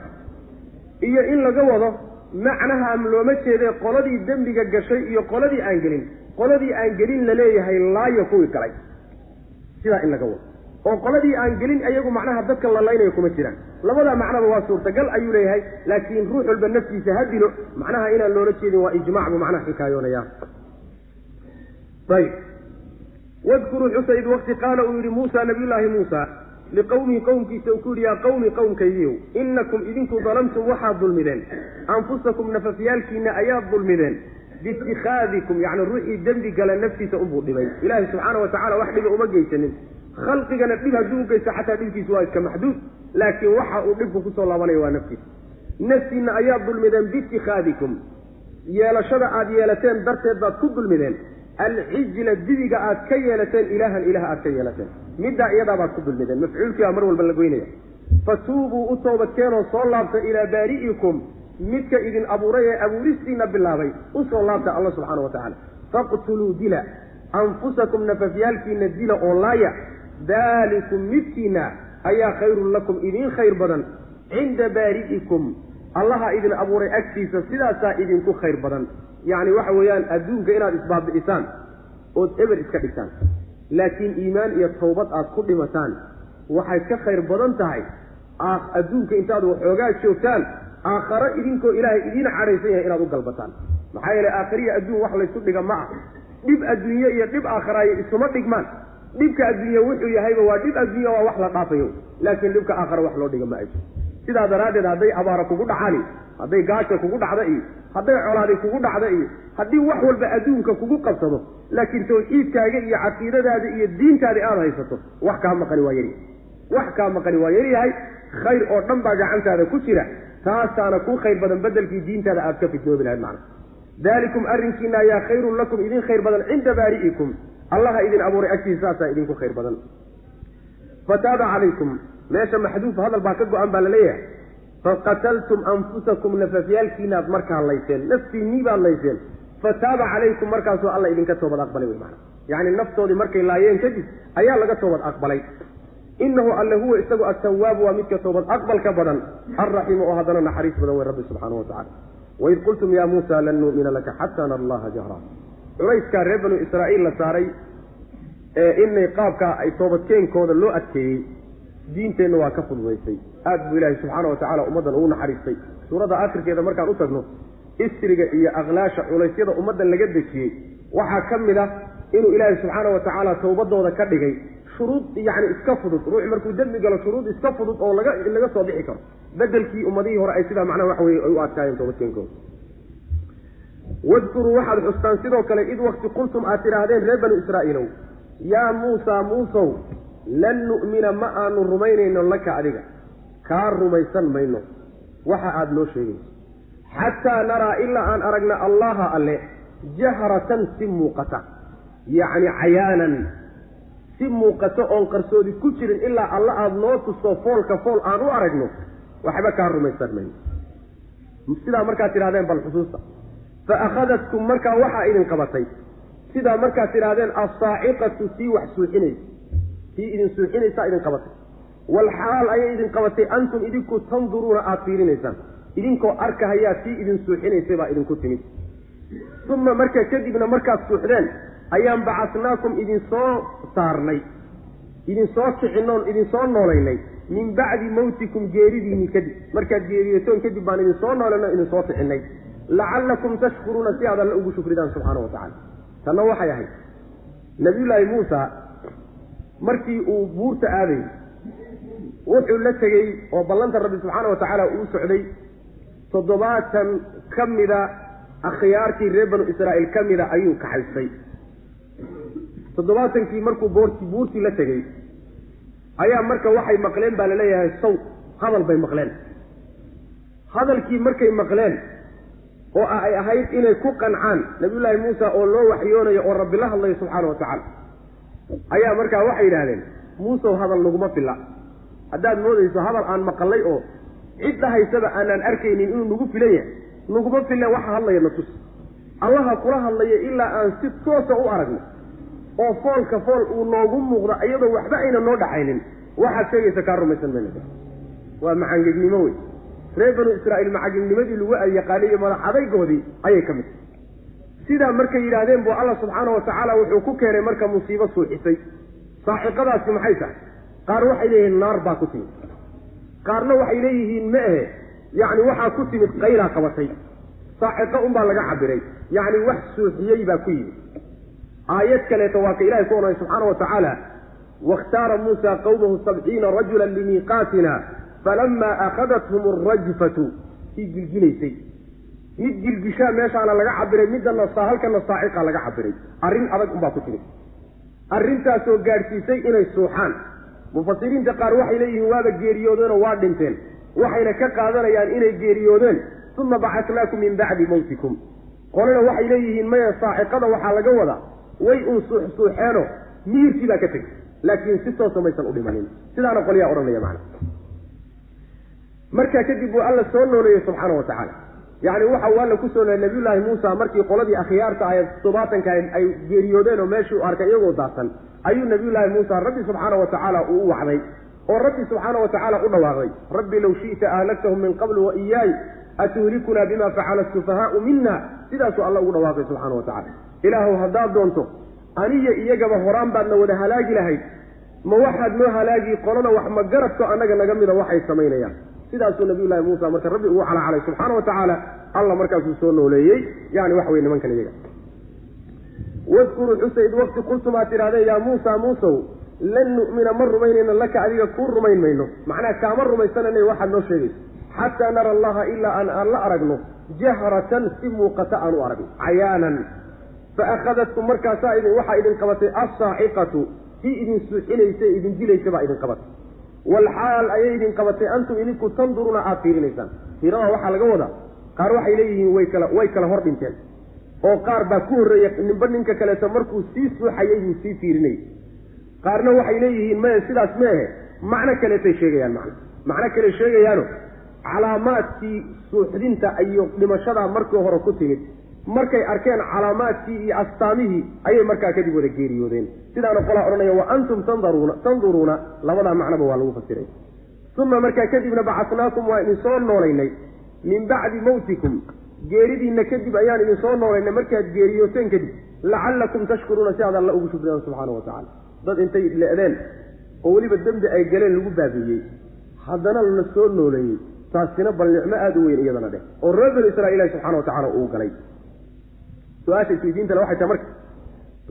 Iyo in laga wado macnaha looma jeede qoladii dembiga gashay iyo qoladii aan gelin. Qoladii aan gelin la leeyahay laayo kuwii galay sidaa in laga wado oo qoladii aan gelin ayagu macnaha dadka la laynayo kuma jiraan. Labada macnaba waa suurtagal ayuu leeyahay laakiin ruux walba naftiisa ha dilo macnaha inaan loola jeedin waa ijmac buu macnaha xikaayoonaya ayb wadkuruu xusayd waqti qaala uu yidhi muusa nabiyullaahi muusa liqowmihi qowmkiisa uu ku yidhi yaa qawmi qowmkaygiiw inakum idinku dalamtum waxaad dulmideen. Anfusakum nafafyaalkiina ayaad dulmideen. Biitikhaadikum yacni ruuxii dembi gala naftiisa unbuu dhibay. Ilaahay subxaana wa tacala wax dhiba uma geysanin khalqigana dhib hadduu ugeysto xataa dhibkiisu waa iska maxduud laakiin waxa uu dhibku ku soo laabanaya waa naftiisa. Naftiina ayaad dulmideen biitikhaadikum yeelashada aad yeelateen darteed baad ku dulmideen. Alcijla dibiga aad ka yeelateen ilaahan ilaah aad ka yeelateen. Middaa iyadaabaad ku dulmideen. Mafcuulkii baa mar walba la goynaya. Fatuubuu u toobadkeenoo soo laabta ilaa baari'ikum. Midka idin abuuray ee abuuristiina bilaabay u soo laabta alla subxaana wa tacaala faqtuluu dila. Anfusakum nafafyaalkiina dila oo laaya daalikum midkiina ayaa khayrun lakum idiin khayr badan. Cinda baari'ikum allaha idin abuuray agtiisa sidaasaa idinku khayr badan. Yacni waxa weeyaan adduunka inaad isbaabi'isaan ood eber iska dhigtaan laakiin iimaan iyo tawbad aad ku dhimataan waxay ka khayr badan tahay. Adduunka intaad waxoogaa joogtaan aakharo idinkoo ilaahay idiin cadhaysan yahay inaad u galbataan. Maxaa yeele aakhariya adduun wax laysu dhiga ma ah dhib adduunye iyo dhib aakharayo isuma dhigmaan dhibka adduunye wuxuu yahayba waa dhib adduunya waa wax la dhaafayo laakiin dhibka aakhara wax loo dhiga ma ajo sidaa daraaddeed hadday abaara kugu dhacani hadday gaaja kugu dhacda iyo hadday colaadi kugu dhacda iyo haddii wax walba adduunka kugu qabsado laakiin tawxiidkaaga iyo caqiidadaada iyo diintaadi aada haysato wax kaa maqani waa yaryahay wax kaa maqani waa yaryahay khayr oo dhan baa gacantaada ku jira taasaana kuu khayr badan bedelkii diintaada aad ka fitnoobi lahayd macna. Daalikum arrinkiina ayaa khayrun lakum idin khayr badan cinda baari'ikum allaha idin abuuray agtiisa saasaa idinku khayr badan. Fataaba calaykum. Meesha maxduuf hadal baa ka go-an baa la leeyahay faqataltum anfusakum nafafyaalkiinaad markaa layseen naftiinnii baad layseen fataaba calaykum markaasuu alla idinka toobad aqbalay wey maana yacni naftoodii markay laayeen kadib ayaa laga toobad aqbalay. Inahu alle huwa isagu attawaabu waa midka toobad aqbalka badan. Alraxiimu oo haddana naxariis badan wey rabbi subxaana wa tacala waid qultum ya muusa lan nu'mina laka xataa nara allaha jahra culayskaa reer banu israa'iil la saaray ee inay qaabkaa ay toobadkeenkooda loo adkeeyey diinteenna waa ka fududaysay. Aad buu ilaahay subxaana wa tacala ummaddan ugu naxariistay. Suuradda akhirkeeda markaan u tagno isriga iyo aqlaasha culaysyada ummaddan laga dejiyey waxaa ka mid ah inuu ilaahay subxaana wa tacaala towbadooda ka dhigay shuruud yacni iska fudud ruux markuu dembi galo shuruud iska fudud oo laga laga soo bixi karo. Bedelkii ummadihii hore ay sidaa macnaha waxa weye ay u adkaayeen toobadkeenkooda wadkuruu waxaad xustaan sidoo kale id wakti qultum aad tidhaahdeen reer banu israa'iilow. Yaa muusaa muusow lan nu'mina ma aanu rumaynayno laka adiga. Kaa rumaysan mayno. Waxa aada noo sheegayso xataa naraa ilaa aan aragna allaha alle jahratan si muuqata. Yacni cayaanan. Si muuqato oon qarsoodi ku jirin ilaa alla aada noo tusto foolka fool aan u aragno waxba kaa rumaysan mayno. Sidaa markaad tidhahdeen bal xusuusta fa akhadatkum markaa waxaa idin qabatay sidaa markaad tidhahdeen assaaciqatu sii wax suuxinaysa sii idin suuxinaysaa idin qabatay walxaal ayay idin qabatay antum idinku tanduruuna aada fiirinaysaan idinkoo arkahayaa sii idin suuxinaysay baa idinku timid uma marka kadibna markaad suuxdeen ayaan bacasnaakum idin soo saarnay idin soo kicinoon idin soo noolaynay min bacdi mawtikum geeridiinni kadib markaad geeriyootoon kadib baan idin soo noolayno idin soo kicinay lacallakum tashkuruuna si aad alle ugu shukridaan subxaana wa tacala tanna waxay ahayd nabiyullaahi muusa markii uu buurta aaday wuxuu la tegey oo ballanta rabbi subxaana wa tacaala uu socday toddobaatan ka mida akhyaartii reer banu israa'iil ka mida ayuu kaxaystay toddobaatankii markuu boorti buurtii la tegey ayaa marka waxay maqleen baa la leeyahay saw hadal bay maqleen hadalkii markay maqleen oo ay ahayd inay ku qancaan nabiyullaahi muusa oo loo waxyoonayo oo rabbi la hadlayo subxaana wa tacaala. Ayaa markaa waxay yidhahdeen muusow hadal naguma filla. Haddaad moodayso hadal aan maqallay oo cid dhahaysaba aanaan arkaynin inuu nagu filan yahay naguma filla waxa hadlaya na tus allaha kula hadlaya ilaa aan si toosa u aragno oo foolka fool uu noogu muuqdo iyadoo waxba ayna noo dhaxaynin waxaad sheegaysa kaa rumaysan mayna. Waa macangegnimo wey reer banu israa'iil macagegnimadii lagu yaqaaniyo madax adaygoodii ayay ka mid sidaa markay yidhaahdeen buu alla subxaana wa tacaala wuxuu ku keenay marka musiibo suuxisay. Saaxiqadaasi maxay tahay? Qaar waxay leeyihiin naar baa ku timid. Qaarna waxay leeyihiin ma ahe yacni waxaa ku timid qaylaa qabatay. Saaxiqo unbaa laga cabiray. Yacni wax suuxiyey baa ku yimid. Aayad kaleeto waa ka ilahay ku ohanay subxaana wa tacaala wakhtaara muusa qawmahu sabciina rajula limiiqaatina falamaa akhadathum alrajfatu kii gilgilaysay mid gilgishaa meeshaana laga cabiray midana halkana saaciqa laga cabiray arrin adag unbaa ku timid arrintaasoo gaadhsiisay inay suuxaan mufasiriinta qaar waxay leeyihiin waaba geeriyoodeenoo waa dhinteen waxayna ka qaadanayaan inay geeriyoodeen uma bacasnaakum min bacdi mawtikum qolena waxay leeyihiin maya saaciqada waxaa laga wadaa way uun suuxsuuxeeno miyirkii baa ka tegay laakiin si toosa maysan u dhimanin sidaana qolyaa odhanaya macana markaa kadib buu alla soo nooleeyey subxaana wa tacaala. Yacni waxa uu alla ku soo nooleyey nabiyullaahi muusa markii qoladii akhyaarta ahayd toddobaatanka ay geeriyoodeen oo meeshuu arkay iyagoo daadsan ayuu nabiyullaahi muusa rabbi subxaana wa tacaala uu u wacday oo rabbi subxaana wa tacaala u dhawaaqday. Rabbi low shi'ta ahlaktahum min qablu wa iyaay atuhlikunaa bima facala asufahaau mina sidaasuu alla ugu dhawaaqay subxaana wa tacala ilaahuw haddaad doonto aniyo iyagaba horaan baadna wada halaagi lahayd. Ma waxaad noo halaagi qolada wax ma garadko annaga naga mida waxay samaynayaan sidaasuu nabiyullahi muusa marka rabbi ugu calacalay subxaana wa tacaala alla markaasuu soo nooleeyey yani waxa weye nimankan iyaga. Wadkuruu xusa id waqti qultum aad tidhahdeen yaa muusa muusow lan nu'mina ma rumaynayno laka adiga kuu rumayn mayno. Macnaha kaama rumaysanayna waxaad noo sheegayso xataa nara allaha ilaa aan aan la aragno jahratan si muuqata aan u aragno cayaanan. Fa akhadatkum markaasaa idin waxaa idin qabatay assaaxiqatu kii idin suuxinaysa idin dilaysa baa idin qabatay walxaal ayay idin qabatay antum idinku tanduruuna aad fiirinaysaan fiirada waxaa laga wadaa qaar waxay leeyihiin way kala way kala hor dhinteen oo qaar baa ku horreeya ninba ninka kaleeto markuu sii suuxayay buu sii fiirinayay qaarna waxay leeyihiin maya sidaas ma ahe macno kaleetay sheegayaan macno macno kale sheegayaano calaamaadkii suuxdinta iyo dhimashadaa markii hore ku timid markay arkeen calaamaadkii iyo astaamihii ayay markaa kadib wada geeriyoodeen. Sidaana qolaa odhanaya wa antum tandaruuna tanduruuna labadaa macnoba waa lagu fasiray. Uma markaa kadibna bacasnaakum waa idin soo noolaynay. Min bacdi mawtikum. Geeridiinna kadib ayaan idin soo noolaynay markaad geeriyooteen kadib lacallakum tashkuruuna si aad alla ugu shukridaan subxaana wa tacala dad intay le'deen oo weliba dembi ay galeen lagu baabiiyey. Haddana la soo nooleeyey taasina bal nicmo aada u weyn iyadana dheh oo reer banu israil ilahi subxana wa tacala uu galay su'aasha isweydiintale waxay tahay marka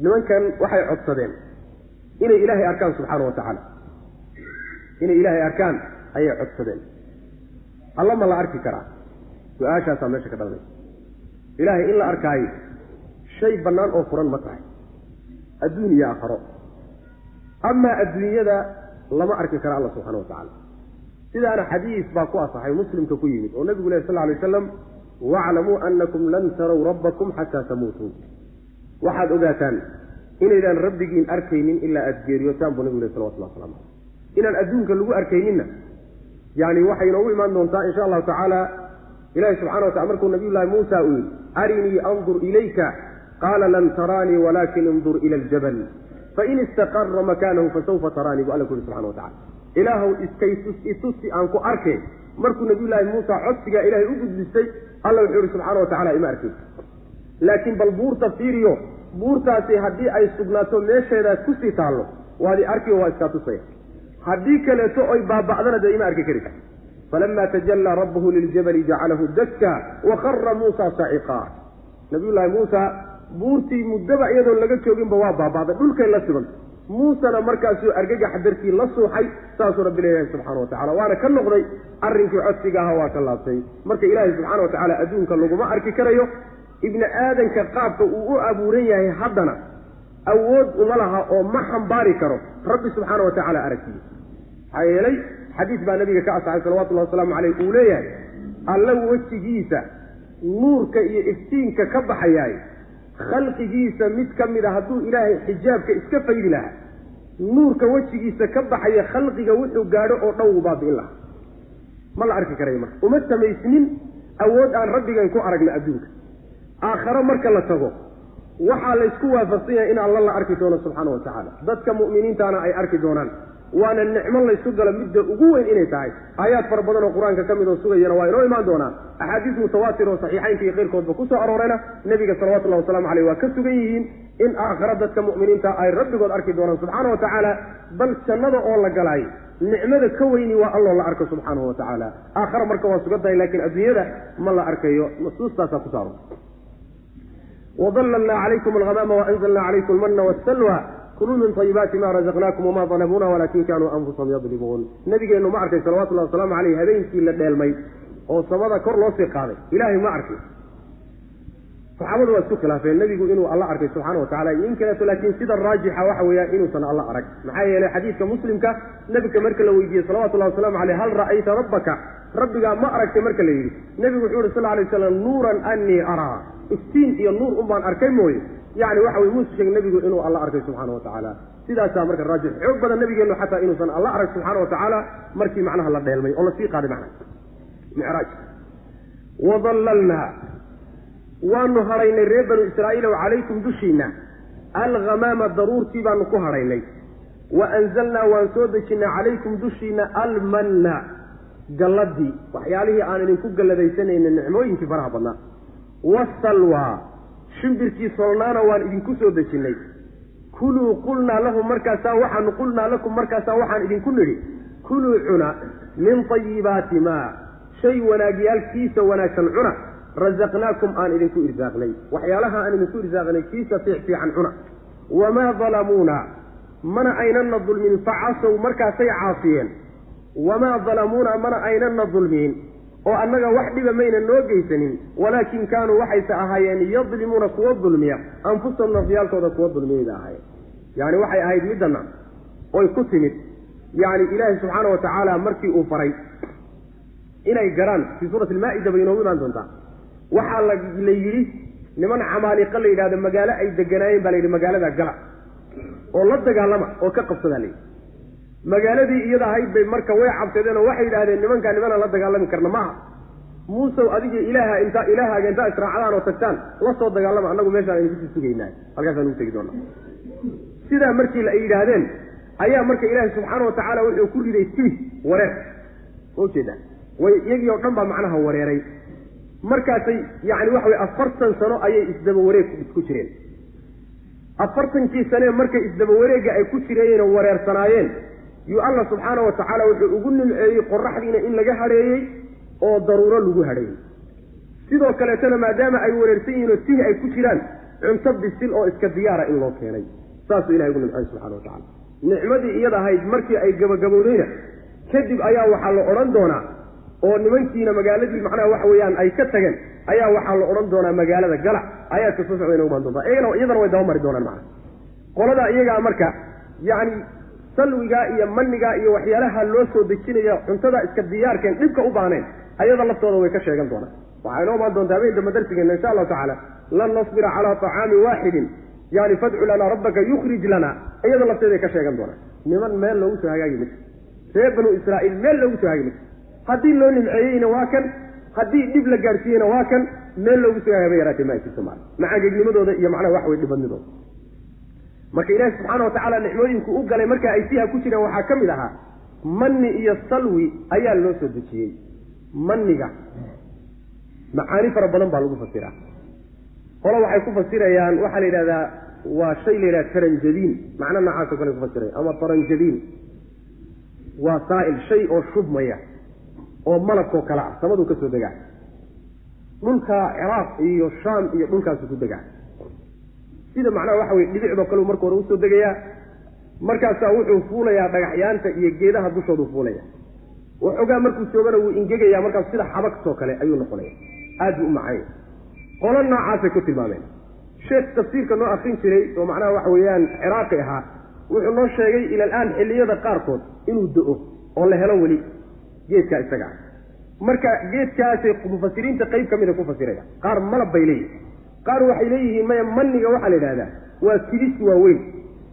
nimankan waxay codsadeen inay ilaahay arkaan subxaana wa tacaala. Inay ilaahay arkaan ayay codsadeen. Alla ma la arki karaa. Su'aashaasaa meesha ka dhalanaysa ilaahay in la arkaayo shay bannaan oo furan ma tahay. Adduun iyo aakharo. Amaa adduunyada lama arki kara alla subxana wa tacaala. Sidaana xadiis baa ku asaxay muslimka ku yimid oo nabigu leh sal ly waslam waclamuu anakum lan tarow rabbakum xataa tamuutuu waxaad ogaataan inaydaan rabbigiin arkaynin ilaa aada geeriyootaan buu nabigu leh salawatullah waslamu aleyh inaan adduunka lagu arkayninna yani waxay inoogu imaan doontaa insha allahu tacaala ilahi subxana wa markuu nabiy llahi muusa uu yidhi arinii andur ilayka qaala lan taraanii walaakin indur ila aljabal fain istaqara makaanahu fasawfa taraanii bu alla ku yihi subxana wa tacala ilaahuw iskayitusi aan ku arke markuu nabiyullaahi muusa codsigaa ilaahay u gudbisay alla wuxuu yihi subxaana wa tacala ima arkay laakiin bal buurta fiiriyo buurtaasi haddii ay sugnaato meesheedaas ku sii taallo waadi arki waa iskaa tusaya. Haddii kaleeto oy baaba'dana dee ima arki kari kar falama tajallaa rabbuhu liljabali jacalahu dakka wakara muusa saciqa nabiyullaahi muusa buurtii muddaba iyadoon laga jooginba waa baaba'day dhulkay la sibantay muusena markaasuu argagax dartii la suuxay saasuu rabbi leeyahay subxana watacala waana ka noqday arrinkii codsiga aha waa ka laabtay. Marka ilaahay subxaana wa tacaala adduunka laguma arki karayo ibni aadanka qaabka uu u abuuran yahay haddana awood uma laha oo ma xambaari karo. Rabbi subxaana wa tacaala aragtiisa maxaa yeelay xadiis baa nabiga ka asaxay salawatullahi wasalaamu caleyh uu leeyahay alla wejigiisa nuurka iyo iftiinka ka baxayaay khalqigiisa mid ka mid a hadduu ilaahay xijaabka iska faydi lahaa nuurka wejigiisa ka baxaya khalqiga wuxuu gaadho oo dhan wuu baabi'in lahaa. Ma la arki karayo marka. Uma samaysnin awood aan rabbigan ku aragna adduunka. Aakharo marka la tago waxaa laysku waafaqsan yahay in alla la arki doono subxaana wa tacaala. Dadka mu'miniintaana ay arki doonaan waana nicmo laysu galo midda ugu weyn inay tahay. Aayaad fara badan oo qur'aanka ka mid oo sugayana waa inoo imaan doonaa. Axaadiis mutawaatir oo saxiixaynka iyo keyrkoodba ku soo aroorayna. Nebiga salawatullahi wasalaamu caleyh waa ka sugan yihiin in aakhare dadka mu'miniinta ay rabbigood arki doonaan subxaana wa tacaala bal jannada oo la galaay nicmada ka weyni waa alloo la arko subxaanahu wa tacaala. Aakhare marka waa sugan tahay laakiin adduunyada ma la arkayo nusuustaasaa ku saaro wadalalnaa calaykum alghamaama waanzalnaa calaykum almanna wasalwa kuluu min ayibaati ma razaqnaakum wamaa dalabuuna walakin kanuu anfusahum yadlimuun nabigeennu ma arkay salawatullahi wasalaamu caleyh habeenkii la dheelmay oo samada kor loo sii qaaday ilaahay ma arkay saxaabadu waa isku khilaafeen nebigu inuu alla arkay subxana wa tacala iyo in kaleeto laakiin sida raajixa waxa weeyaan inuusan alla arag maxaa yeelay xadiidka muslimka nebiga marka la weydiiyey salawatullahi wasalaamu caleyh hal ra'ayta rabbaka rabbigaa ma aragtay marka la yidhi nebigu wuxuu yihi sal lla alay waslam nuuran anii araa iftiin iyo nuur un baan arkay mooye yani waxa weye muuse sheeg nebigu inuu alla arkay subxaana wa tacaala sidaasaa marka raajix xoog badan nabigeennu xataa inuusan alla arag subxaana wa tacaala markii macnaha la dheelmay oo la sii qaaday macnaha. Micraaj wadallalnaa waanu hadhaynay reer banu israa'iilow calaykum dushiinna. Alghamaama daruurtii baanu ku hadhaynay wa anzalnaa waan soo dejinnay calaykum dushiinna almanna. Galladii. Waxyaalihii aan idinku galladaysanayna nicmooyinkii faraha badnaa. Wasalwa shimbirkii solnaana waan idinku soo dejinnay kuluu qulnaa lahum markaasaa waxaanu qulnaa lakum markaasaa waxaan idinku nidhi kuluu cuna min tayibaati maa shay wanaagyaalkiisa wanaagsan cuna rasaqnaakum aan idinku irsaaqnay waxyaalaha aan idinku irsaaqnay kiisa fiic fiican cuna. Wamaa dalamuuna mana aynana dulmin facasow markaasay caasiyeen wamaa dalamuuna mana aynana dulmiin oo annaga wax dhiba mayna noo geysanin walaakin kaanuu waxayse ahaayeen yadlimuuna kuwa dulmiya anfusahum nafyaalkooda kuwa dulmiyayda ahaayeen. Yani waxay ahayd middana oy ku timid. Yani ilaahi subxaana wa tacaala markii uu faray inay garaan fii suurati almaa-ida bay inoogu imaan doontaa. Waxaa la la yidhi niman camaaliqa la yidhahdo magaalo ay deganaayeen baa la yidhi magaalada gala oo la dagaalama oo ka qabsadaa layidhi magaaladii iyada ahayd bay marka way cabsadeen oo waxay yidhahdeen nimankaa nimanaan la dagaalami karna maaha. Muusow adiga ilaaha intaa ilaahaaga intaa israacdaan oo tagtaan la soo dagaalama annagu meeshaan idinku sii sugaynaa. Halkaasaan ugu tegi doonaa. Sidaa markii ay yidhaahdeen ayaa marka ilaahi subxaana wa tacaala wuxuu ku riday tiih wareer. Ma u jeedaa way iyagii oo dhan baa macnaha wareeray. Markaasay yani waxa weye afartan sano ayay isdaba wareeg isku jireen. Afartankii sanee markay isdaba wareegga ay ku jireen oo wareersanaayeen yuu alla subxaana wa tacaala wuxuu ugu nimceeyey qoraxdiina in laga hadheeyey oo daruuro lagu hadheeyey sidoo kaleetana maadaama ay wareersan yihiin oo tihi ay ku jiraan cunto bisil oo iska diyaara in loo keenay. Saasuu ilahay ugu nimceeyey subxana wa tacala nicmadii iyada ahayd markii ay gabagabowdayna kadib ayaa waxaa la odhan doonaa oo nimankiina magaaladii macnaha waxa weeyaan ay ka tageen ayaa waxaa la odhan doonaa magaalada gala. Ayaadka soo socdayna umaan doontaa. Iyagana iyadana way dabamari doonaan macana qoladaa iyagaa marka yacni salwigaa iyo manigaa iyo waxyaalaha loo soo dejinaya cuntada iska diyaarkeen dhibka u baaneen ayada laftooda way ka sheegan doonaan. Waxaa inoo imaan doontaa habeen dambe darsigeena insha allahu tacaala lan nasbira calaa طacaamin waaxidin yani fadcu lanaa rabbaka yukhrij lana iyada lafteeday ka sheegan doonaan. Niman meel loogu soo hagaagi mid reer banu israa'iil meel loogu soo hagaagi mid haddii loo nimceeyeyna waa kan haddii dhib la gaadhsiiyeyna waa kan meel loogu soo haba yaraatee ma jirto maa macaangegnimadooda iyo macnaha wax wey dhibadnidooda marka ilaahi subxaana wa tacaala nicmooyinku u galay marka ay siha ku jireen waxaa ka mid ahaa manni iyo salwi ayaa loo soo dejiyey. Maniga macaani fara badan baa lagu fasiraa. Qolo waxay ku fasirayaan waxaa la yidhahdaa waa shay la yidhaha taranjadiin macno noocaasoo kale ku fasiray ama taranjadiin waa saa'il shay oo shubmaya oo malabkoo kale ah samaduu ka soo degaa. Dhulka ciraaq iyo shaam iyo dhulkaasu ku degaa sida macnaha waxa weye dhibicdoo kale marka hore u soo degayaa markaasaa wuxuu fuulayaa dhagaxyaanta iyo geedaha dushoodu fuulaya. Waxoogaa markuu joogana wuu ingegaya markaas sida xabagtoo kale ayuu noqonaya. Aad buu u macanya qolo noocaasay ku tilmaameen. Sheekh tafsiirka noo akrin jiray oo macnaha waxa weeyaan ciraaqi ahaa wuxuu noo sheegay ila alaan xilliyada qaarkood inuu do-o oo la helo weli geedkaa isaga. Ah marka geedkaasay mufasiriinta qayb ka mida ku fasiraya qaar malab bay leeyihiin qaar waxay leeyihiin maya maniga waxaa la yidhahdaa waa kibis waaweyn.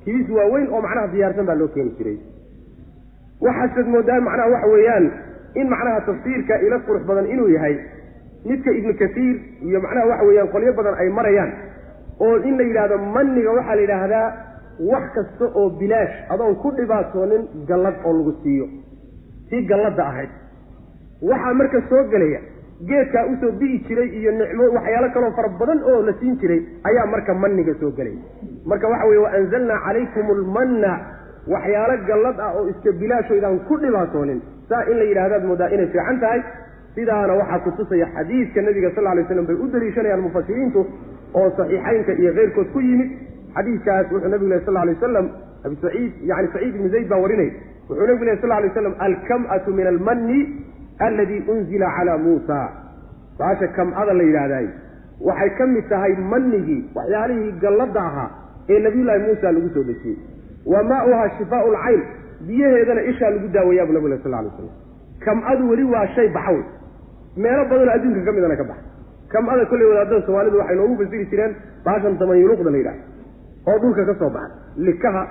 Kibis waaweyn oo macnaha diyaarsan baa loo keeni jiray. Waxaasaad moodaa macnaha waxa weeyaan in macnaha tafsiirka ila qurux badan inuu yahay midka ibnu kasiir iyo macnaha waxa weeyaan qolyo badan ay marayaan oo in la yidhahdo maniga waxaa la yidhaahdaa wax kasta oo bilaash adoon ku dhibaatoonin gallad oo lagu siiyo. Tii galladda ahayd. Waxaa marka soo gelaya geedkaa u soo bi'i jiray iyo nicmo waxyaalo kaloo fara badan oo la siin jiray ayaa marka maniga soo gelaya marka waxa weye waanzalnaa calaykum almanna waxyaalo gallad ah oo iska bilaashoydaan ku dhibaatoonin. Saa in la yidhahdaad moodaa inay fiican tahay. Sidaana waxaa kutusaya xadiidka nabiga sal lay slam bay u daliishanayaan mufasiriintu oo saxiixaynka iyo keyrkood ku yimid. Xadiidkaas wuxuu nabigu leh sal lay waslam abi saciid yani saciid ibnu zayd baa warinay. Wuxuu nabigu leh sal lay waslam alkam'atu min almanni alladii unzila calaa muusa. Baasha kam'ada la yidhaahdaay waxay ka mid tahay manigii waxyaalihii galladda ahaa ee nabiyullaahi muusa lagu soo dejiyey wa maauhaa shifaau lcayn biyaheedana ishaa lagu daawayabu nabigu leh sal lay waslam kam'adu weli waa shay baxawy meelo badanoo adduunka ka midana ka baxa. Kam'ada kolley wadaadada soomaalidu waxay noogu fasiri jireen baashan tamanyuluqda la yidhahdo oo dhulka ka soo baxa. Likaha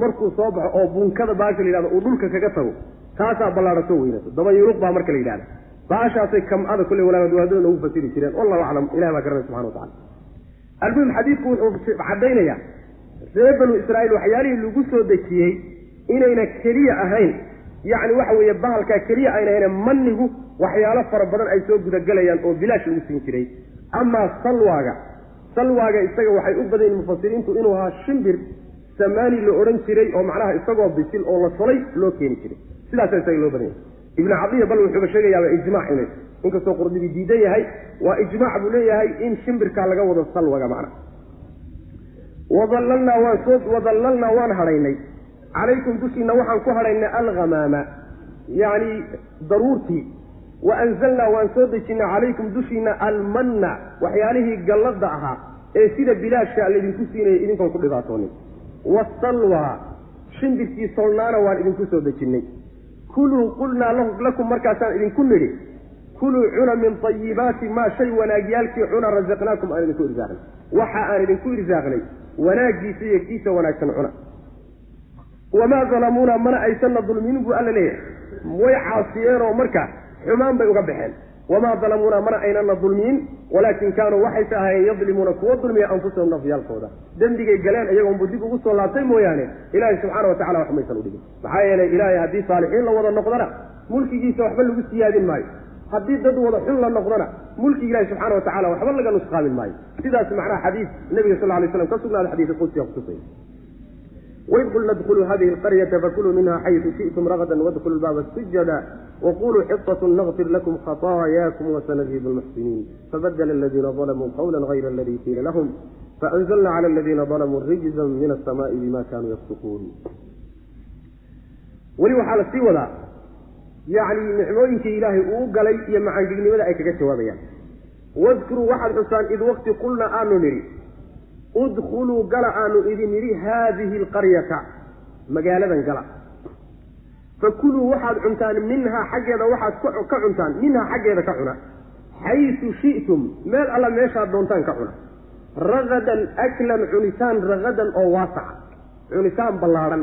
markuu soo baxo oo bunkada baasha la yidhahdo uu dhulka kaga tago taasaa ballaadhato weynato damanyuluq baa marka la yidhahda baashaasay kam'ada kolley wadaadada noogu fasiri jireen. Wallahu aclam. Ilahi baa garanay subxana watacala almuhim xadiidku wuxuu caddaynaya reer banu israa'iil waxyaalihii lagu soo dejiyey inayna keliya ahayn. Yacni waxa weeye bahalkaa keliya ayna ahayne manigu waxyaalo fara badan ay soo gudagelayaan oo bilaash lagu siin jiray. Amaa salwaaga. Salwaaga isaga waxay u badan mufasiriintu inuu ahaa shimbir samaani la odhan jiray oo macnaha isagoo bisil oo la solay loo keeni jiray sidaasa isaga loo badan yahay ibnu cadiya bal wuxuuba sheegayaaba ijmac inay inkastoo qurdibi diidan yahay waa ijmac buu leeyahay in shimbirkaa laga wado salwaga macna. Soo wadallalnaa waan hadhaynay calaykum dushiina waxaan ku hadhaynay alghamaama. Yacni daruurtii. Wa anzalnaa waan soo dejinay calaykum dushiina almanna. Waxyaalihii galladda ahaa ee sida bilaashka laydinku siinayay idinkoon ku dhibaatoonin. Waasalwa shimbirkii solnaana waan idinku soo dejinnay kuluu qulnaa lakum markaasaan idinku nidhi kuluu cuna min tayibaati maa shay wanaagyaalkii cuna rasaqnaakum aan idinku irsaaqnay. Waxa aan idinku irsaaqnay wanaaggiisa iyo kiisa wanaagsan cuna. Wamaa dalamuuna mana aysanna dulminin buu alla leeyahay. Way caasiyeenoo marka xumaan bay uga baxeen wamaa dalamuuna mana aynana dulmiyin walaakin kaanuu waxayse ahaayeen yadlimuuna kuwa dulmiya anfusahum nafyaalkooda dembigay galeen iyagoonbu dib ugu soo laabtay mooyaane ilaahay subxaana wa tacala wax maysan udhigin maxaa yeelay ilaahay haddii saalixiin la wada noqdana mulkigiisa waxba lagu siyaadin maayo haddii dad wada xun la noqdana mulki ilahi subxaana wa tacala waxba laga nusqaamin maayo sidaas macnaha xadiid nabiga sal lay slam ka sugnaaday xadiidka qudsiga kutusay waid qulna dkuluu hadihi alqaryata fakuluu minha xaysu shi'tum ragadan wadkhulu lbaaba sujada waquluu xisatu naqfir lakum khaطaayaakum wasanadhib lmuxsiniin fabadla aladiina dalamuu qawla gayra aladii qiila lahum faanzlna cala aladiina dalamuu rijza min asamaai bima kanuu yafsuquun. Weli waxaa la sii wadaa yacni nicmooyinkii ilaahay uu galay iyo macaangignimada ay kaga jawaabayaan. Wadkuruu waxaad xusaan id waqti qulna aanu nidhi udkhuluu gala aanu idin nidhi haadihi alqaryata. Magaaladan gala. Fakuluu waxaad cuntaan minhaa xaggeeda waxaad ka cuntaan minhaa xaggeeda ka cuna. Xaysu shi'tum meel alla meeshaad doontaan ka cuna. Ragadan aklan cunitaan ragadan oo waasaca cunitaan ballaadhan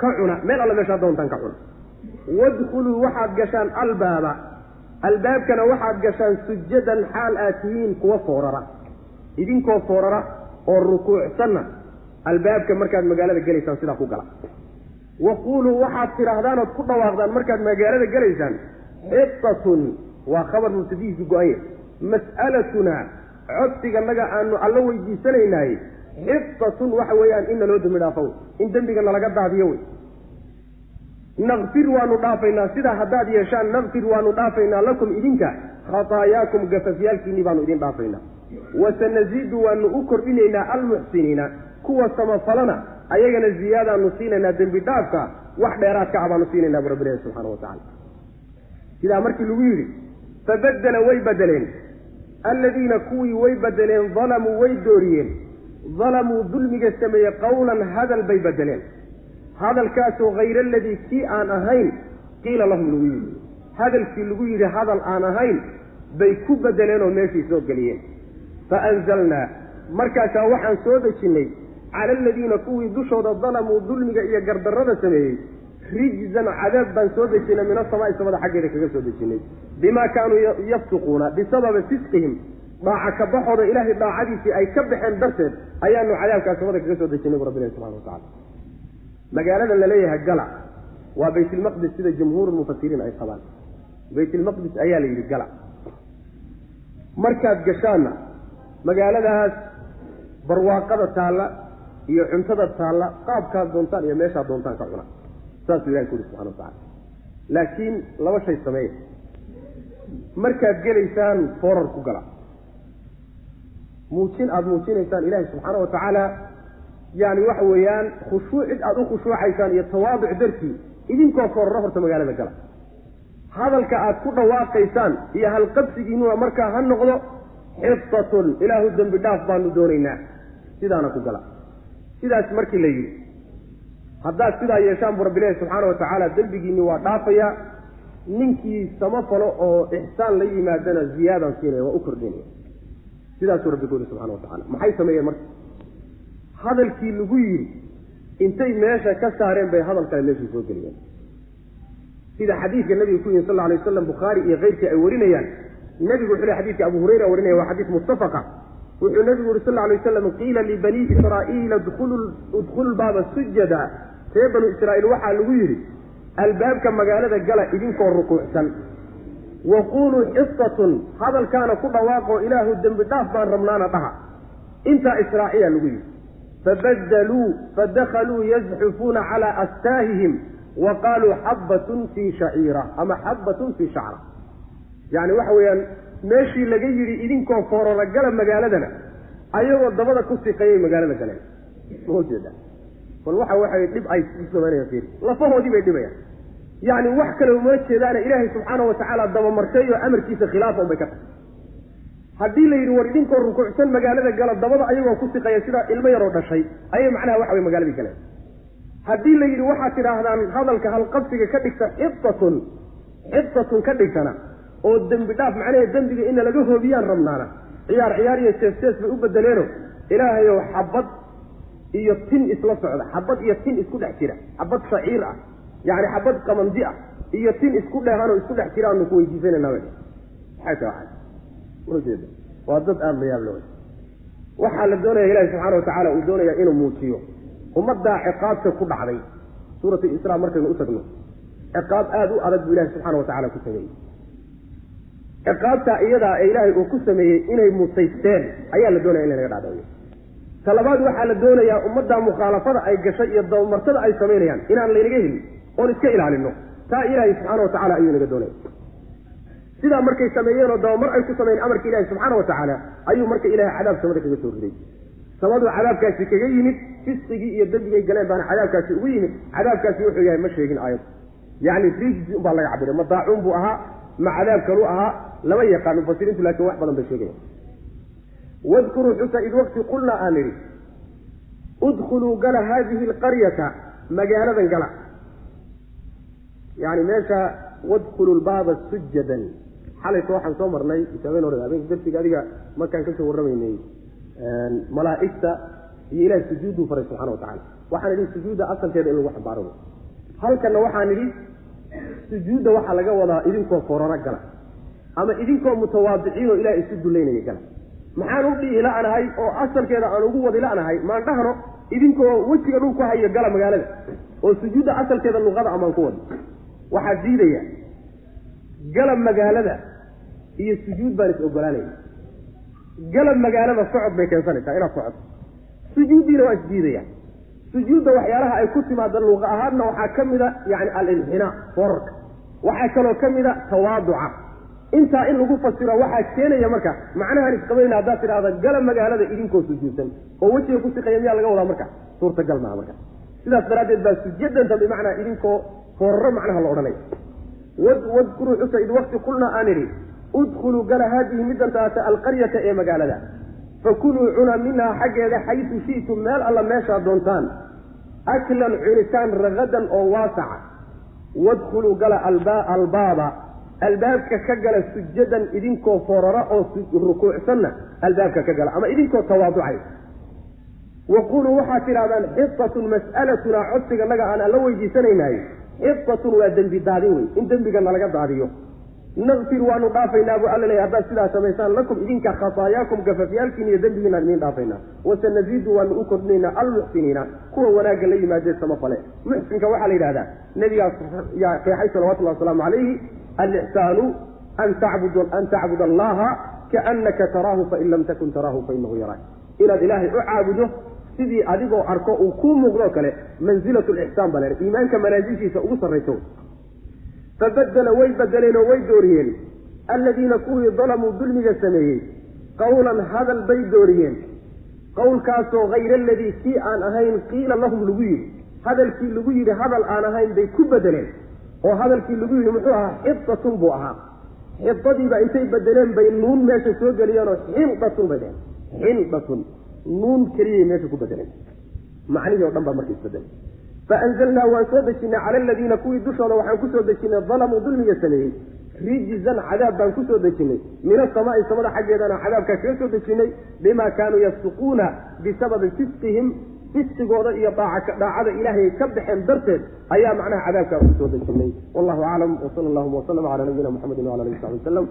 ka cuna meel alla meeshaad doontaan ka cuna. Wadkhuluu waxaad gashaan albaaba. Albaabkana waxaad gashaan sujadan xaal aad tihiin kuwa foorara idinkoo foorara oo rukuucsanna albaabka markaad magaalada gelaysaan sidaa ku gala. Waquuluu waxaad tidhaahdaan ood ku dhawaaqdaan markaad magaalada gelaysaan xitatun waa khabar mubtadihiisu go-anya mas'alatunaa codsiganaga aanu alla weydiisanaynaay xitatun waxa weeyaan in naloo dembi dhaafo wey in dembiga nalaga daadiyo wey. Nakfir waanu dhaafaynaa sidaa haddaad yeeshaan nakfir waanu dhaafaynaa lakum idinka khataayaakum gafafyaalkiinni baanu idin dhaafaynaa wasanaziidu waanu u kordhinaynaa almuxsiniina kuwa samafalana ayagana ziyaadaanu siinaynaa dembi dhaafka wax dheeraadka ah baanu siinaynaa bu rabbilahi subxana wa tacala sidaa markii lagu yidhi fabadela way bedeleen alladiina kuwii way bedeleen dalamuu way dooriyeen. Dalamuu dulmiga sameeyey qawlan hadal bay bedeleen hadalkaasoo hayra aladii kii aan ahayn qiila lahum lagu yidhi. Hadalkii lagu yidhi hadal aan ahayn bay ku bedeleen oo meeshii soo geliyeen faanzalnaa markaasaa waxaan soo dejinnay cala aladiina kuwii dushooda dalamuu dulmiga iyo gardarrada sameeyey rijzan cadaab baan soo dejinay min asamaai samada xaggeeda kaga soo dejinnay bimaa kaanuu yafsuquuna bisababi fisqihim dhaaca ka baxooda ilaahay dhaacadiisii ay ka baxeen darteed ayaanu cadaabkaa samada kaga soo dejinay bu rabbilahi subxana watacala magaaladan la leeyahay gala waa baytilmaqdis sida jumhuur mufasiriin ay qabaan baytilmaqdis ayaa la yidhi gala markaad gashaanna magaaladaas barwaaqada taalla iyo cuntada taalla qaabkaad doontaan iyo meeshaad doontaan ka cuna. Saasuu ilahay ku yidhi subxana wa tacala laakiin laba shay sameeya markaad gelaysaan foorar ku gala. Muujin aada muujinaysaan ilaahay subxaana wa tacaala yani waxa weeyaan khushuucid aada u khushuucaysaan iyo tawaaduc dartii idinkoo fooraro horta magaalada gala. Hadalka aad ku dhawaaqaysaan iyo halqabsigiinuna markaa ha noqdo xitatun ilaahu dembi dhaaf baanu doonaynaa. Sidaana ku gala. Sidaas markii la yidhi haddaad sidaa yeeshaan bu rabbilahi subxaana wa tacaala dembigiinni waa dhaafayaa ninkii samafalo oo ixsaan la yimaadana ziyaadaan siinaya waa u kordhinaya sidaasuu rabbi ku yidhi subxana wa tacala maxay sameeyeen marka? Hadalkii lagu yidhi intay meesha ka saareen bay hadal kale meeshii soo geliyeen. Sida xadiidka nabiga ku yihiin sal lla alay waslam bukhaari iyo keyrkii ay warinayaan nebigu wuxuu le xadidka abu hurayra warinaya waa xadiis muttafaqa. Wuxuu nebigu yuri sal alay waslam qiila libanii israa'iila idkhulu lbaaba sujada ree banu israa'iil waxaa lagu yidhi albaabka magaalada gala idinkoo rukuucsan. Wa quuluu xisatun hadalkaana ku dhawaaqoo ilaahu dembi dhaaf baan rabnaana dhaha. Intaa israaciya lagu yidhi fabadaluu fadakaluu yazxufuuna calaa astaahihim wa qaaluu xabbatun fii shaciira. Ama xabbatun fii shacra yacni waxa weeyaan meeshii laga yidhi idinkoo foorara gala magaaladana ayagoo dabada ku siqeeyay magaalada galeen ma ujeeda bal waxa waxay dhib ay samaynayaan lafahoodii bay dhibayaan. Yacni wax kale uma jeedaana ilaahay subxaana wa tacaala dabamartay oo amarkiisa khilaafa un bay ka tahay haddii la yidhi war idinkoo rukuucsan magaalada gala dabada ayagoo ku siqaya sidaa ilmo yaroo dhashay ayay macnaha waxa wey magaaladii galeen haddii la yidhi waxaad tidhaahdaan hadalka halqabsiga ka dhigta xibtatun xibtatun ka dhigtana oo dembi dhaaf macnaha dembiga ina laga hoobiyaan rabnaana. Ciyaar ciyaar iyo jees jees bay u bedeleeno ilaahayow xabad iyo tin isla socda. Xabad iyo tin isku dhex jira. Xabad shaciir ah. Yacni xabad qamandi ah. Iyo tin isku dheehanoo isku dhex jira aanu ku weydiisanayna maxay tahay ujeeda waa dad aada la le waxaa la doonaya ilahi subxaana watacaala uu doonaya inuu muujiyo. Ummaddaa ciqaabta ku dhacday. Suurat israa markaynu u tagno ciqaab aada u adag buu ilahi subxaana watacala ku sameeyey ciqaabtaa iyadaa ee ilaahay uu ku sameeyey inay mutaysteen ayaa la doonaya in lanaga dhacdayo talabaad waxaa la doonayaa ummaddaa mukhaalafada ay gashay iyo dabamartada ay samaynayaan inaan laynaga helin oon iska ilaalino taa ilaahay subxaana watacala ayuu naga doonaya sidaa markay sameeyeen oo dabamar ay ku sameeyeen amarka ilahi subxaana wa tacaala ayuu marka ilahay cadaab samada kaga soo riday. Samadu cadaabkaasi kaga yimid fisqigii iyo dembigay galeen baana cadaabkaasi ugu yimid. Cadaabkaasi wuxuu yahay ma sheegin aayad. Yacni rijzi unbaa laga cabiray ma daacuun buu ahaa ma cadaab kalu ahaa lama yaqaan mufasiriintu laakiin wax badan bay sheegaya wadkuruu xusa id waqti qulnaa aan idhi udkhuluu gala haadihi alqaryata magaaladan gala. Yani meesha wadkhulu lbaaba sujadan. Xalayta waxaan soo marnay isaabeen hore habeenka darsiga adiga markaan ka soo warramaynay malaa'igta iyo ilahay sujuudduu faray subxana wa tacala waxaan idhi sujuudda asalkeeda in lagu xambaaro halkanna waxaan idhi sujuudda waxaa laga wadaa idinkoo foraro gala ama idinkoo mutawaadiciin oo ilahay isu dullaynaya gala maxaan u dhihi la'nahay oo asalkeeda aan ugu wadi la'nahay maan dhahno idinkoo wejiga dhul ku hayo gala magaalada oo sujuudda asalkeeda luqada amaan ku wadi. Waxaa diidaya galab magaalada iyo sujuud baan is ogolaanaya galab magaalada socod bay keensanaysaa inaad socoto. Sujuuddiina waa isdiidayaan sujuudda waxyaalaha ay ku timaada luqa ahaadna waxaa ka mida yani alinxinaa forarka waxaa kaloo ka mida tawaaduca intaa in lagu fasiro waxaa keenaya marka macnahaan isqabayna haddaad tidhahda gala magaalada idinkoo sujuudsan oo wejiga ku siqaya miyaa laga wadaa marka? Suurtagal maha marka. Sidaas daraaddeed baa sujadanta bimacnaa idinkoo foraro macnaha la odhanaya wadkuruu xusa id wakti qulnaa aan idhi udkhuluu gala haadihi middan taata alqaryata ee magaalada. Fakuluu cuna minhaa xaggeeda xaysu shi'tum meel alla meeshaa doontaan. Aklan cunitaan ragadan oo waasaca. Wadkhuluu gala albaaba albaabka ka gala sujadan idinkoo forara oo rukuucsanna albaabka ka gala ama idinkoo tawaaducay. Waquluu waxaad tidhahdaan xitatun mas'alatunaa codsiganaga aan alla weydiisanaynahay xitatun waa dembi daadin wey in dembiga nalaga daadiyo. Nakfir waanu dhaafaynaa buu alla leey haddaad sidaa samaysaan lakum idinka khasaayaakum gafafyaalkiin iyo dembigiinaan idiin dhaafaynaa. Wasanaziidu waanu u kordhinaynaa almuxsiniina kuwa wanaagga la yimaadee samafale muxsinka waxaa la yidhahdaa nebigaas yaa qeexay salawatullahi wasalaamu calayhi alixsaanu an tacbud an tacbud allaha kaanaka taraahu fain lam takun taraahu fainahu yaraak inaad ilaahay u caabudo sidii adigoo arko uu kuu muuqdoo kale manzilat lixsaan baa leehay iimaanka manaasishiisa ugu sarrayso fabadela way bedeleen oo way dooriyeen alladiina kuwii dalamuu dulmiga sameeyey qawlan hadal bay dooriyeen qowlkaasoo hayra aladii kii aan ahayn qiila lahum lagu yidhi hadalkii lagu yidhi hadal aan ahayn bay ku bedeleen oo hadalkii lagu yidhi muxuu ahaa xidatun buu ahaa. Xidadiiba intay bedeleen bay nuun meesha soo geliyeenoo xindatun bay dheheen xindatun nuun keliyay meesha ku bedeleen macnihii o dhan baa marka isbedelay faanzalnaa waan soo dejinay cala aladiina kuwii dushooda waxaan ku soo dejinay dalamuu dulmiga sameeyey rijzan cadaab baan ku soo dejinay. Min asamaai samada xaggeedana cadaabkaa kaga soo dejinay bimaa kaanuu yafsuquuna bisababi fisqihim fisqigooda iyo dhaacada ilaahay ka baxeen darteed ayaa macnaha cadaabkaa ugu soo dejinay. Wallahu aclam wsala allahuma waslama cala nabiyina muxamedi wala alihi saxbi wasalam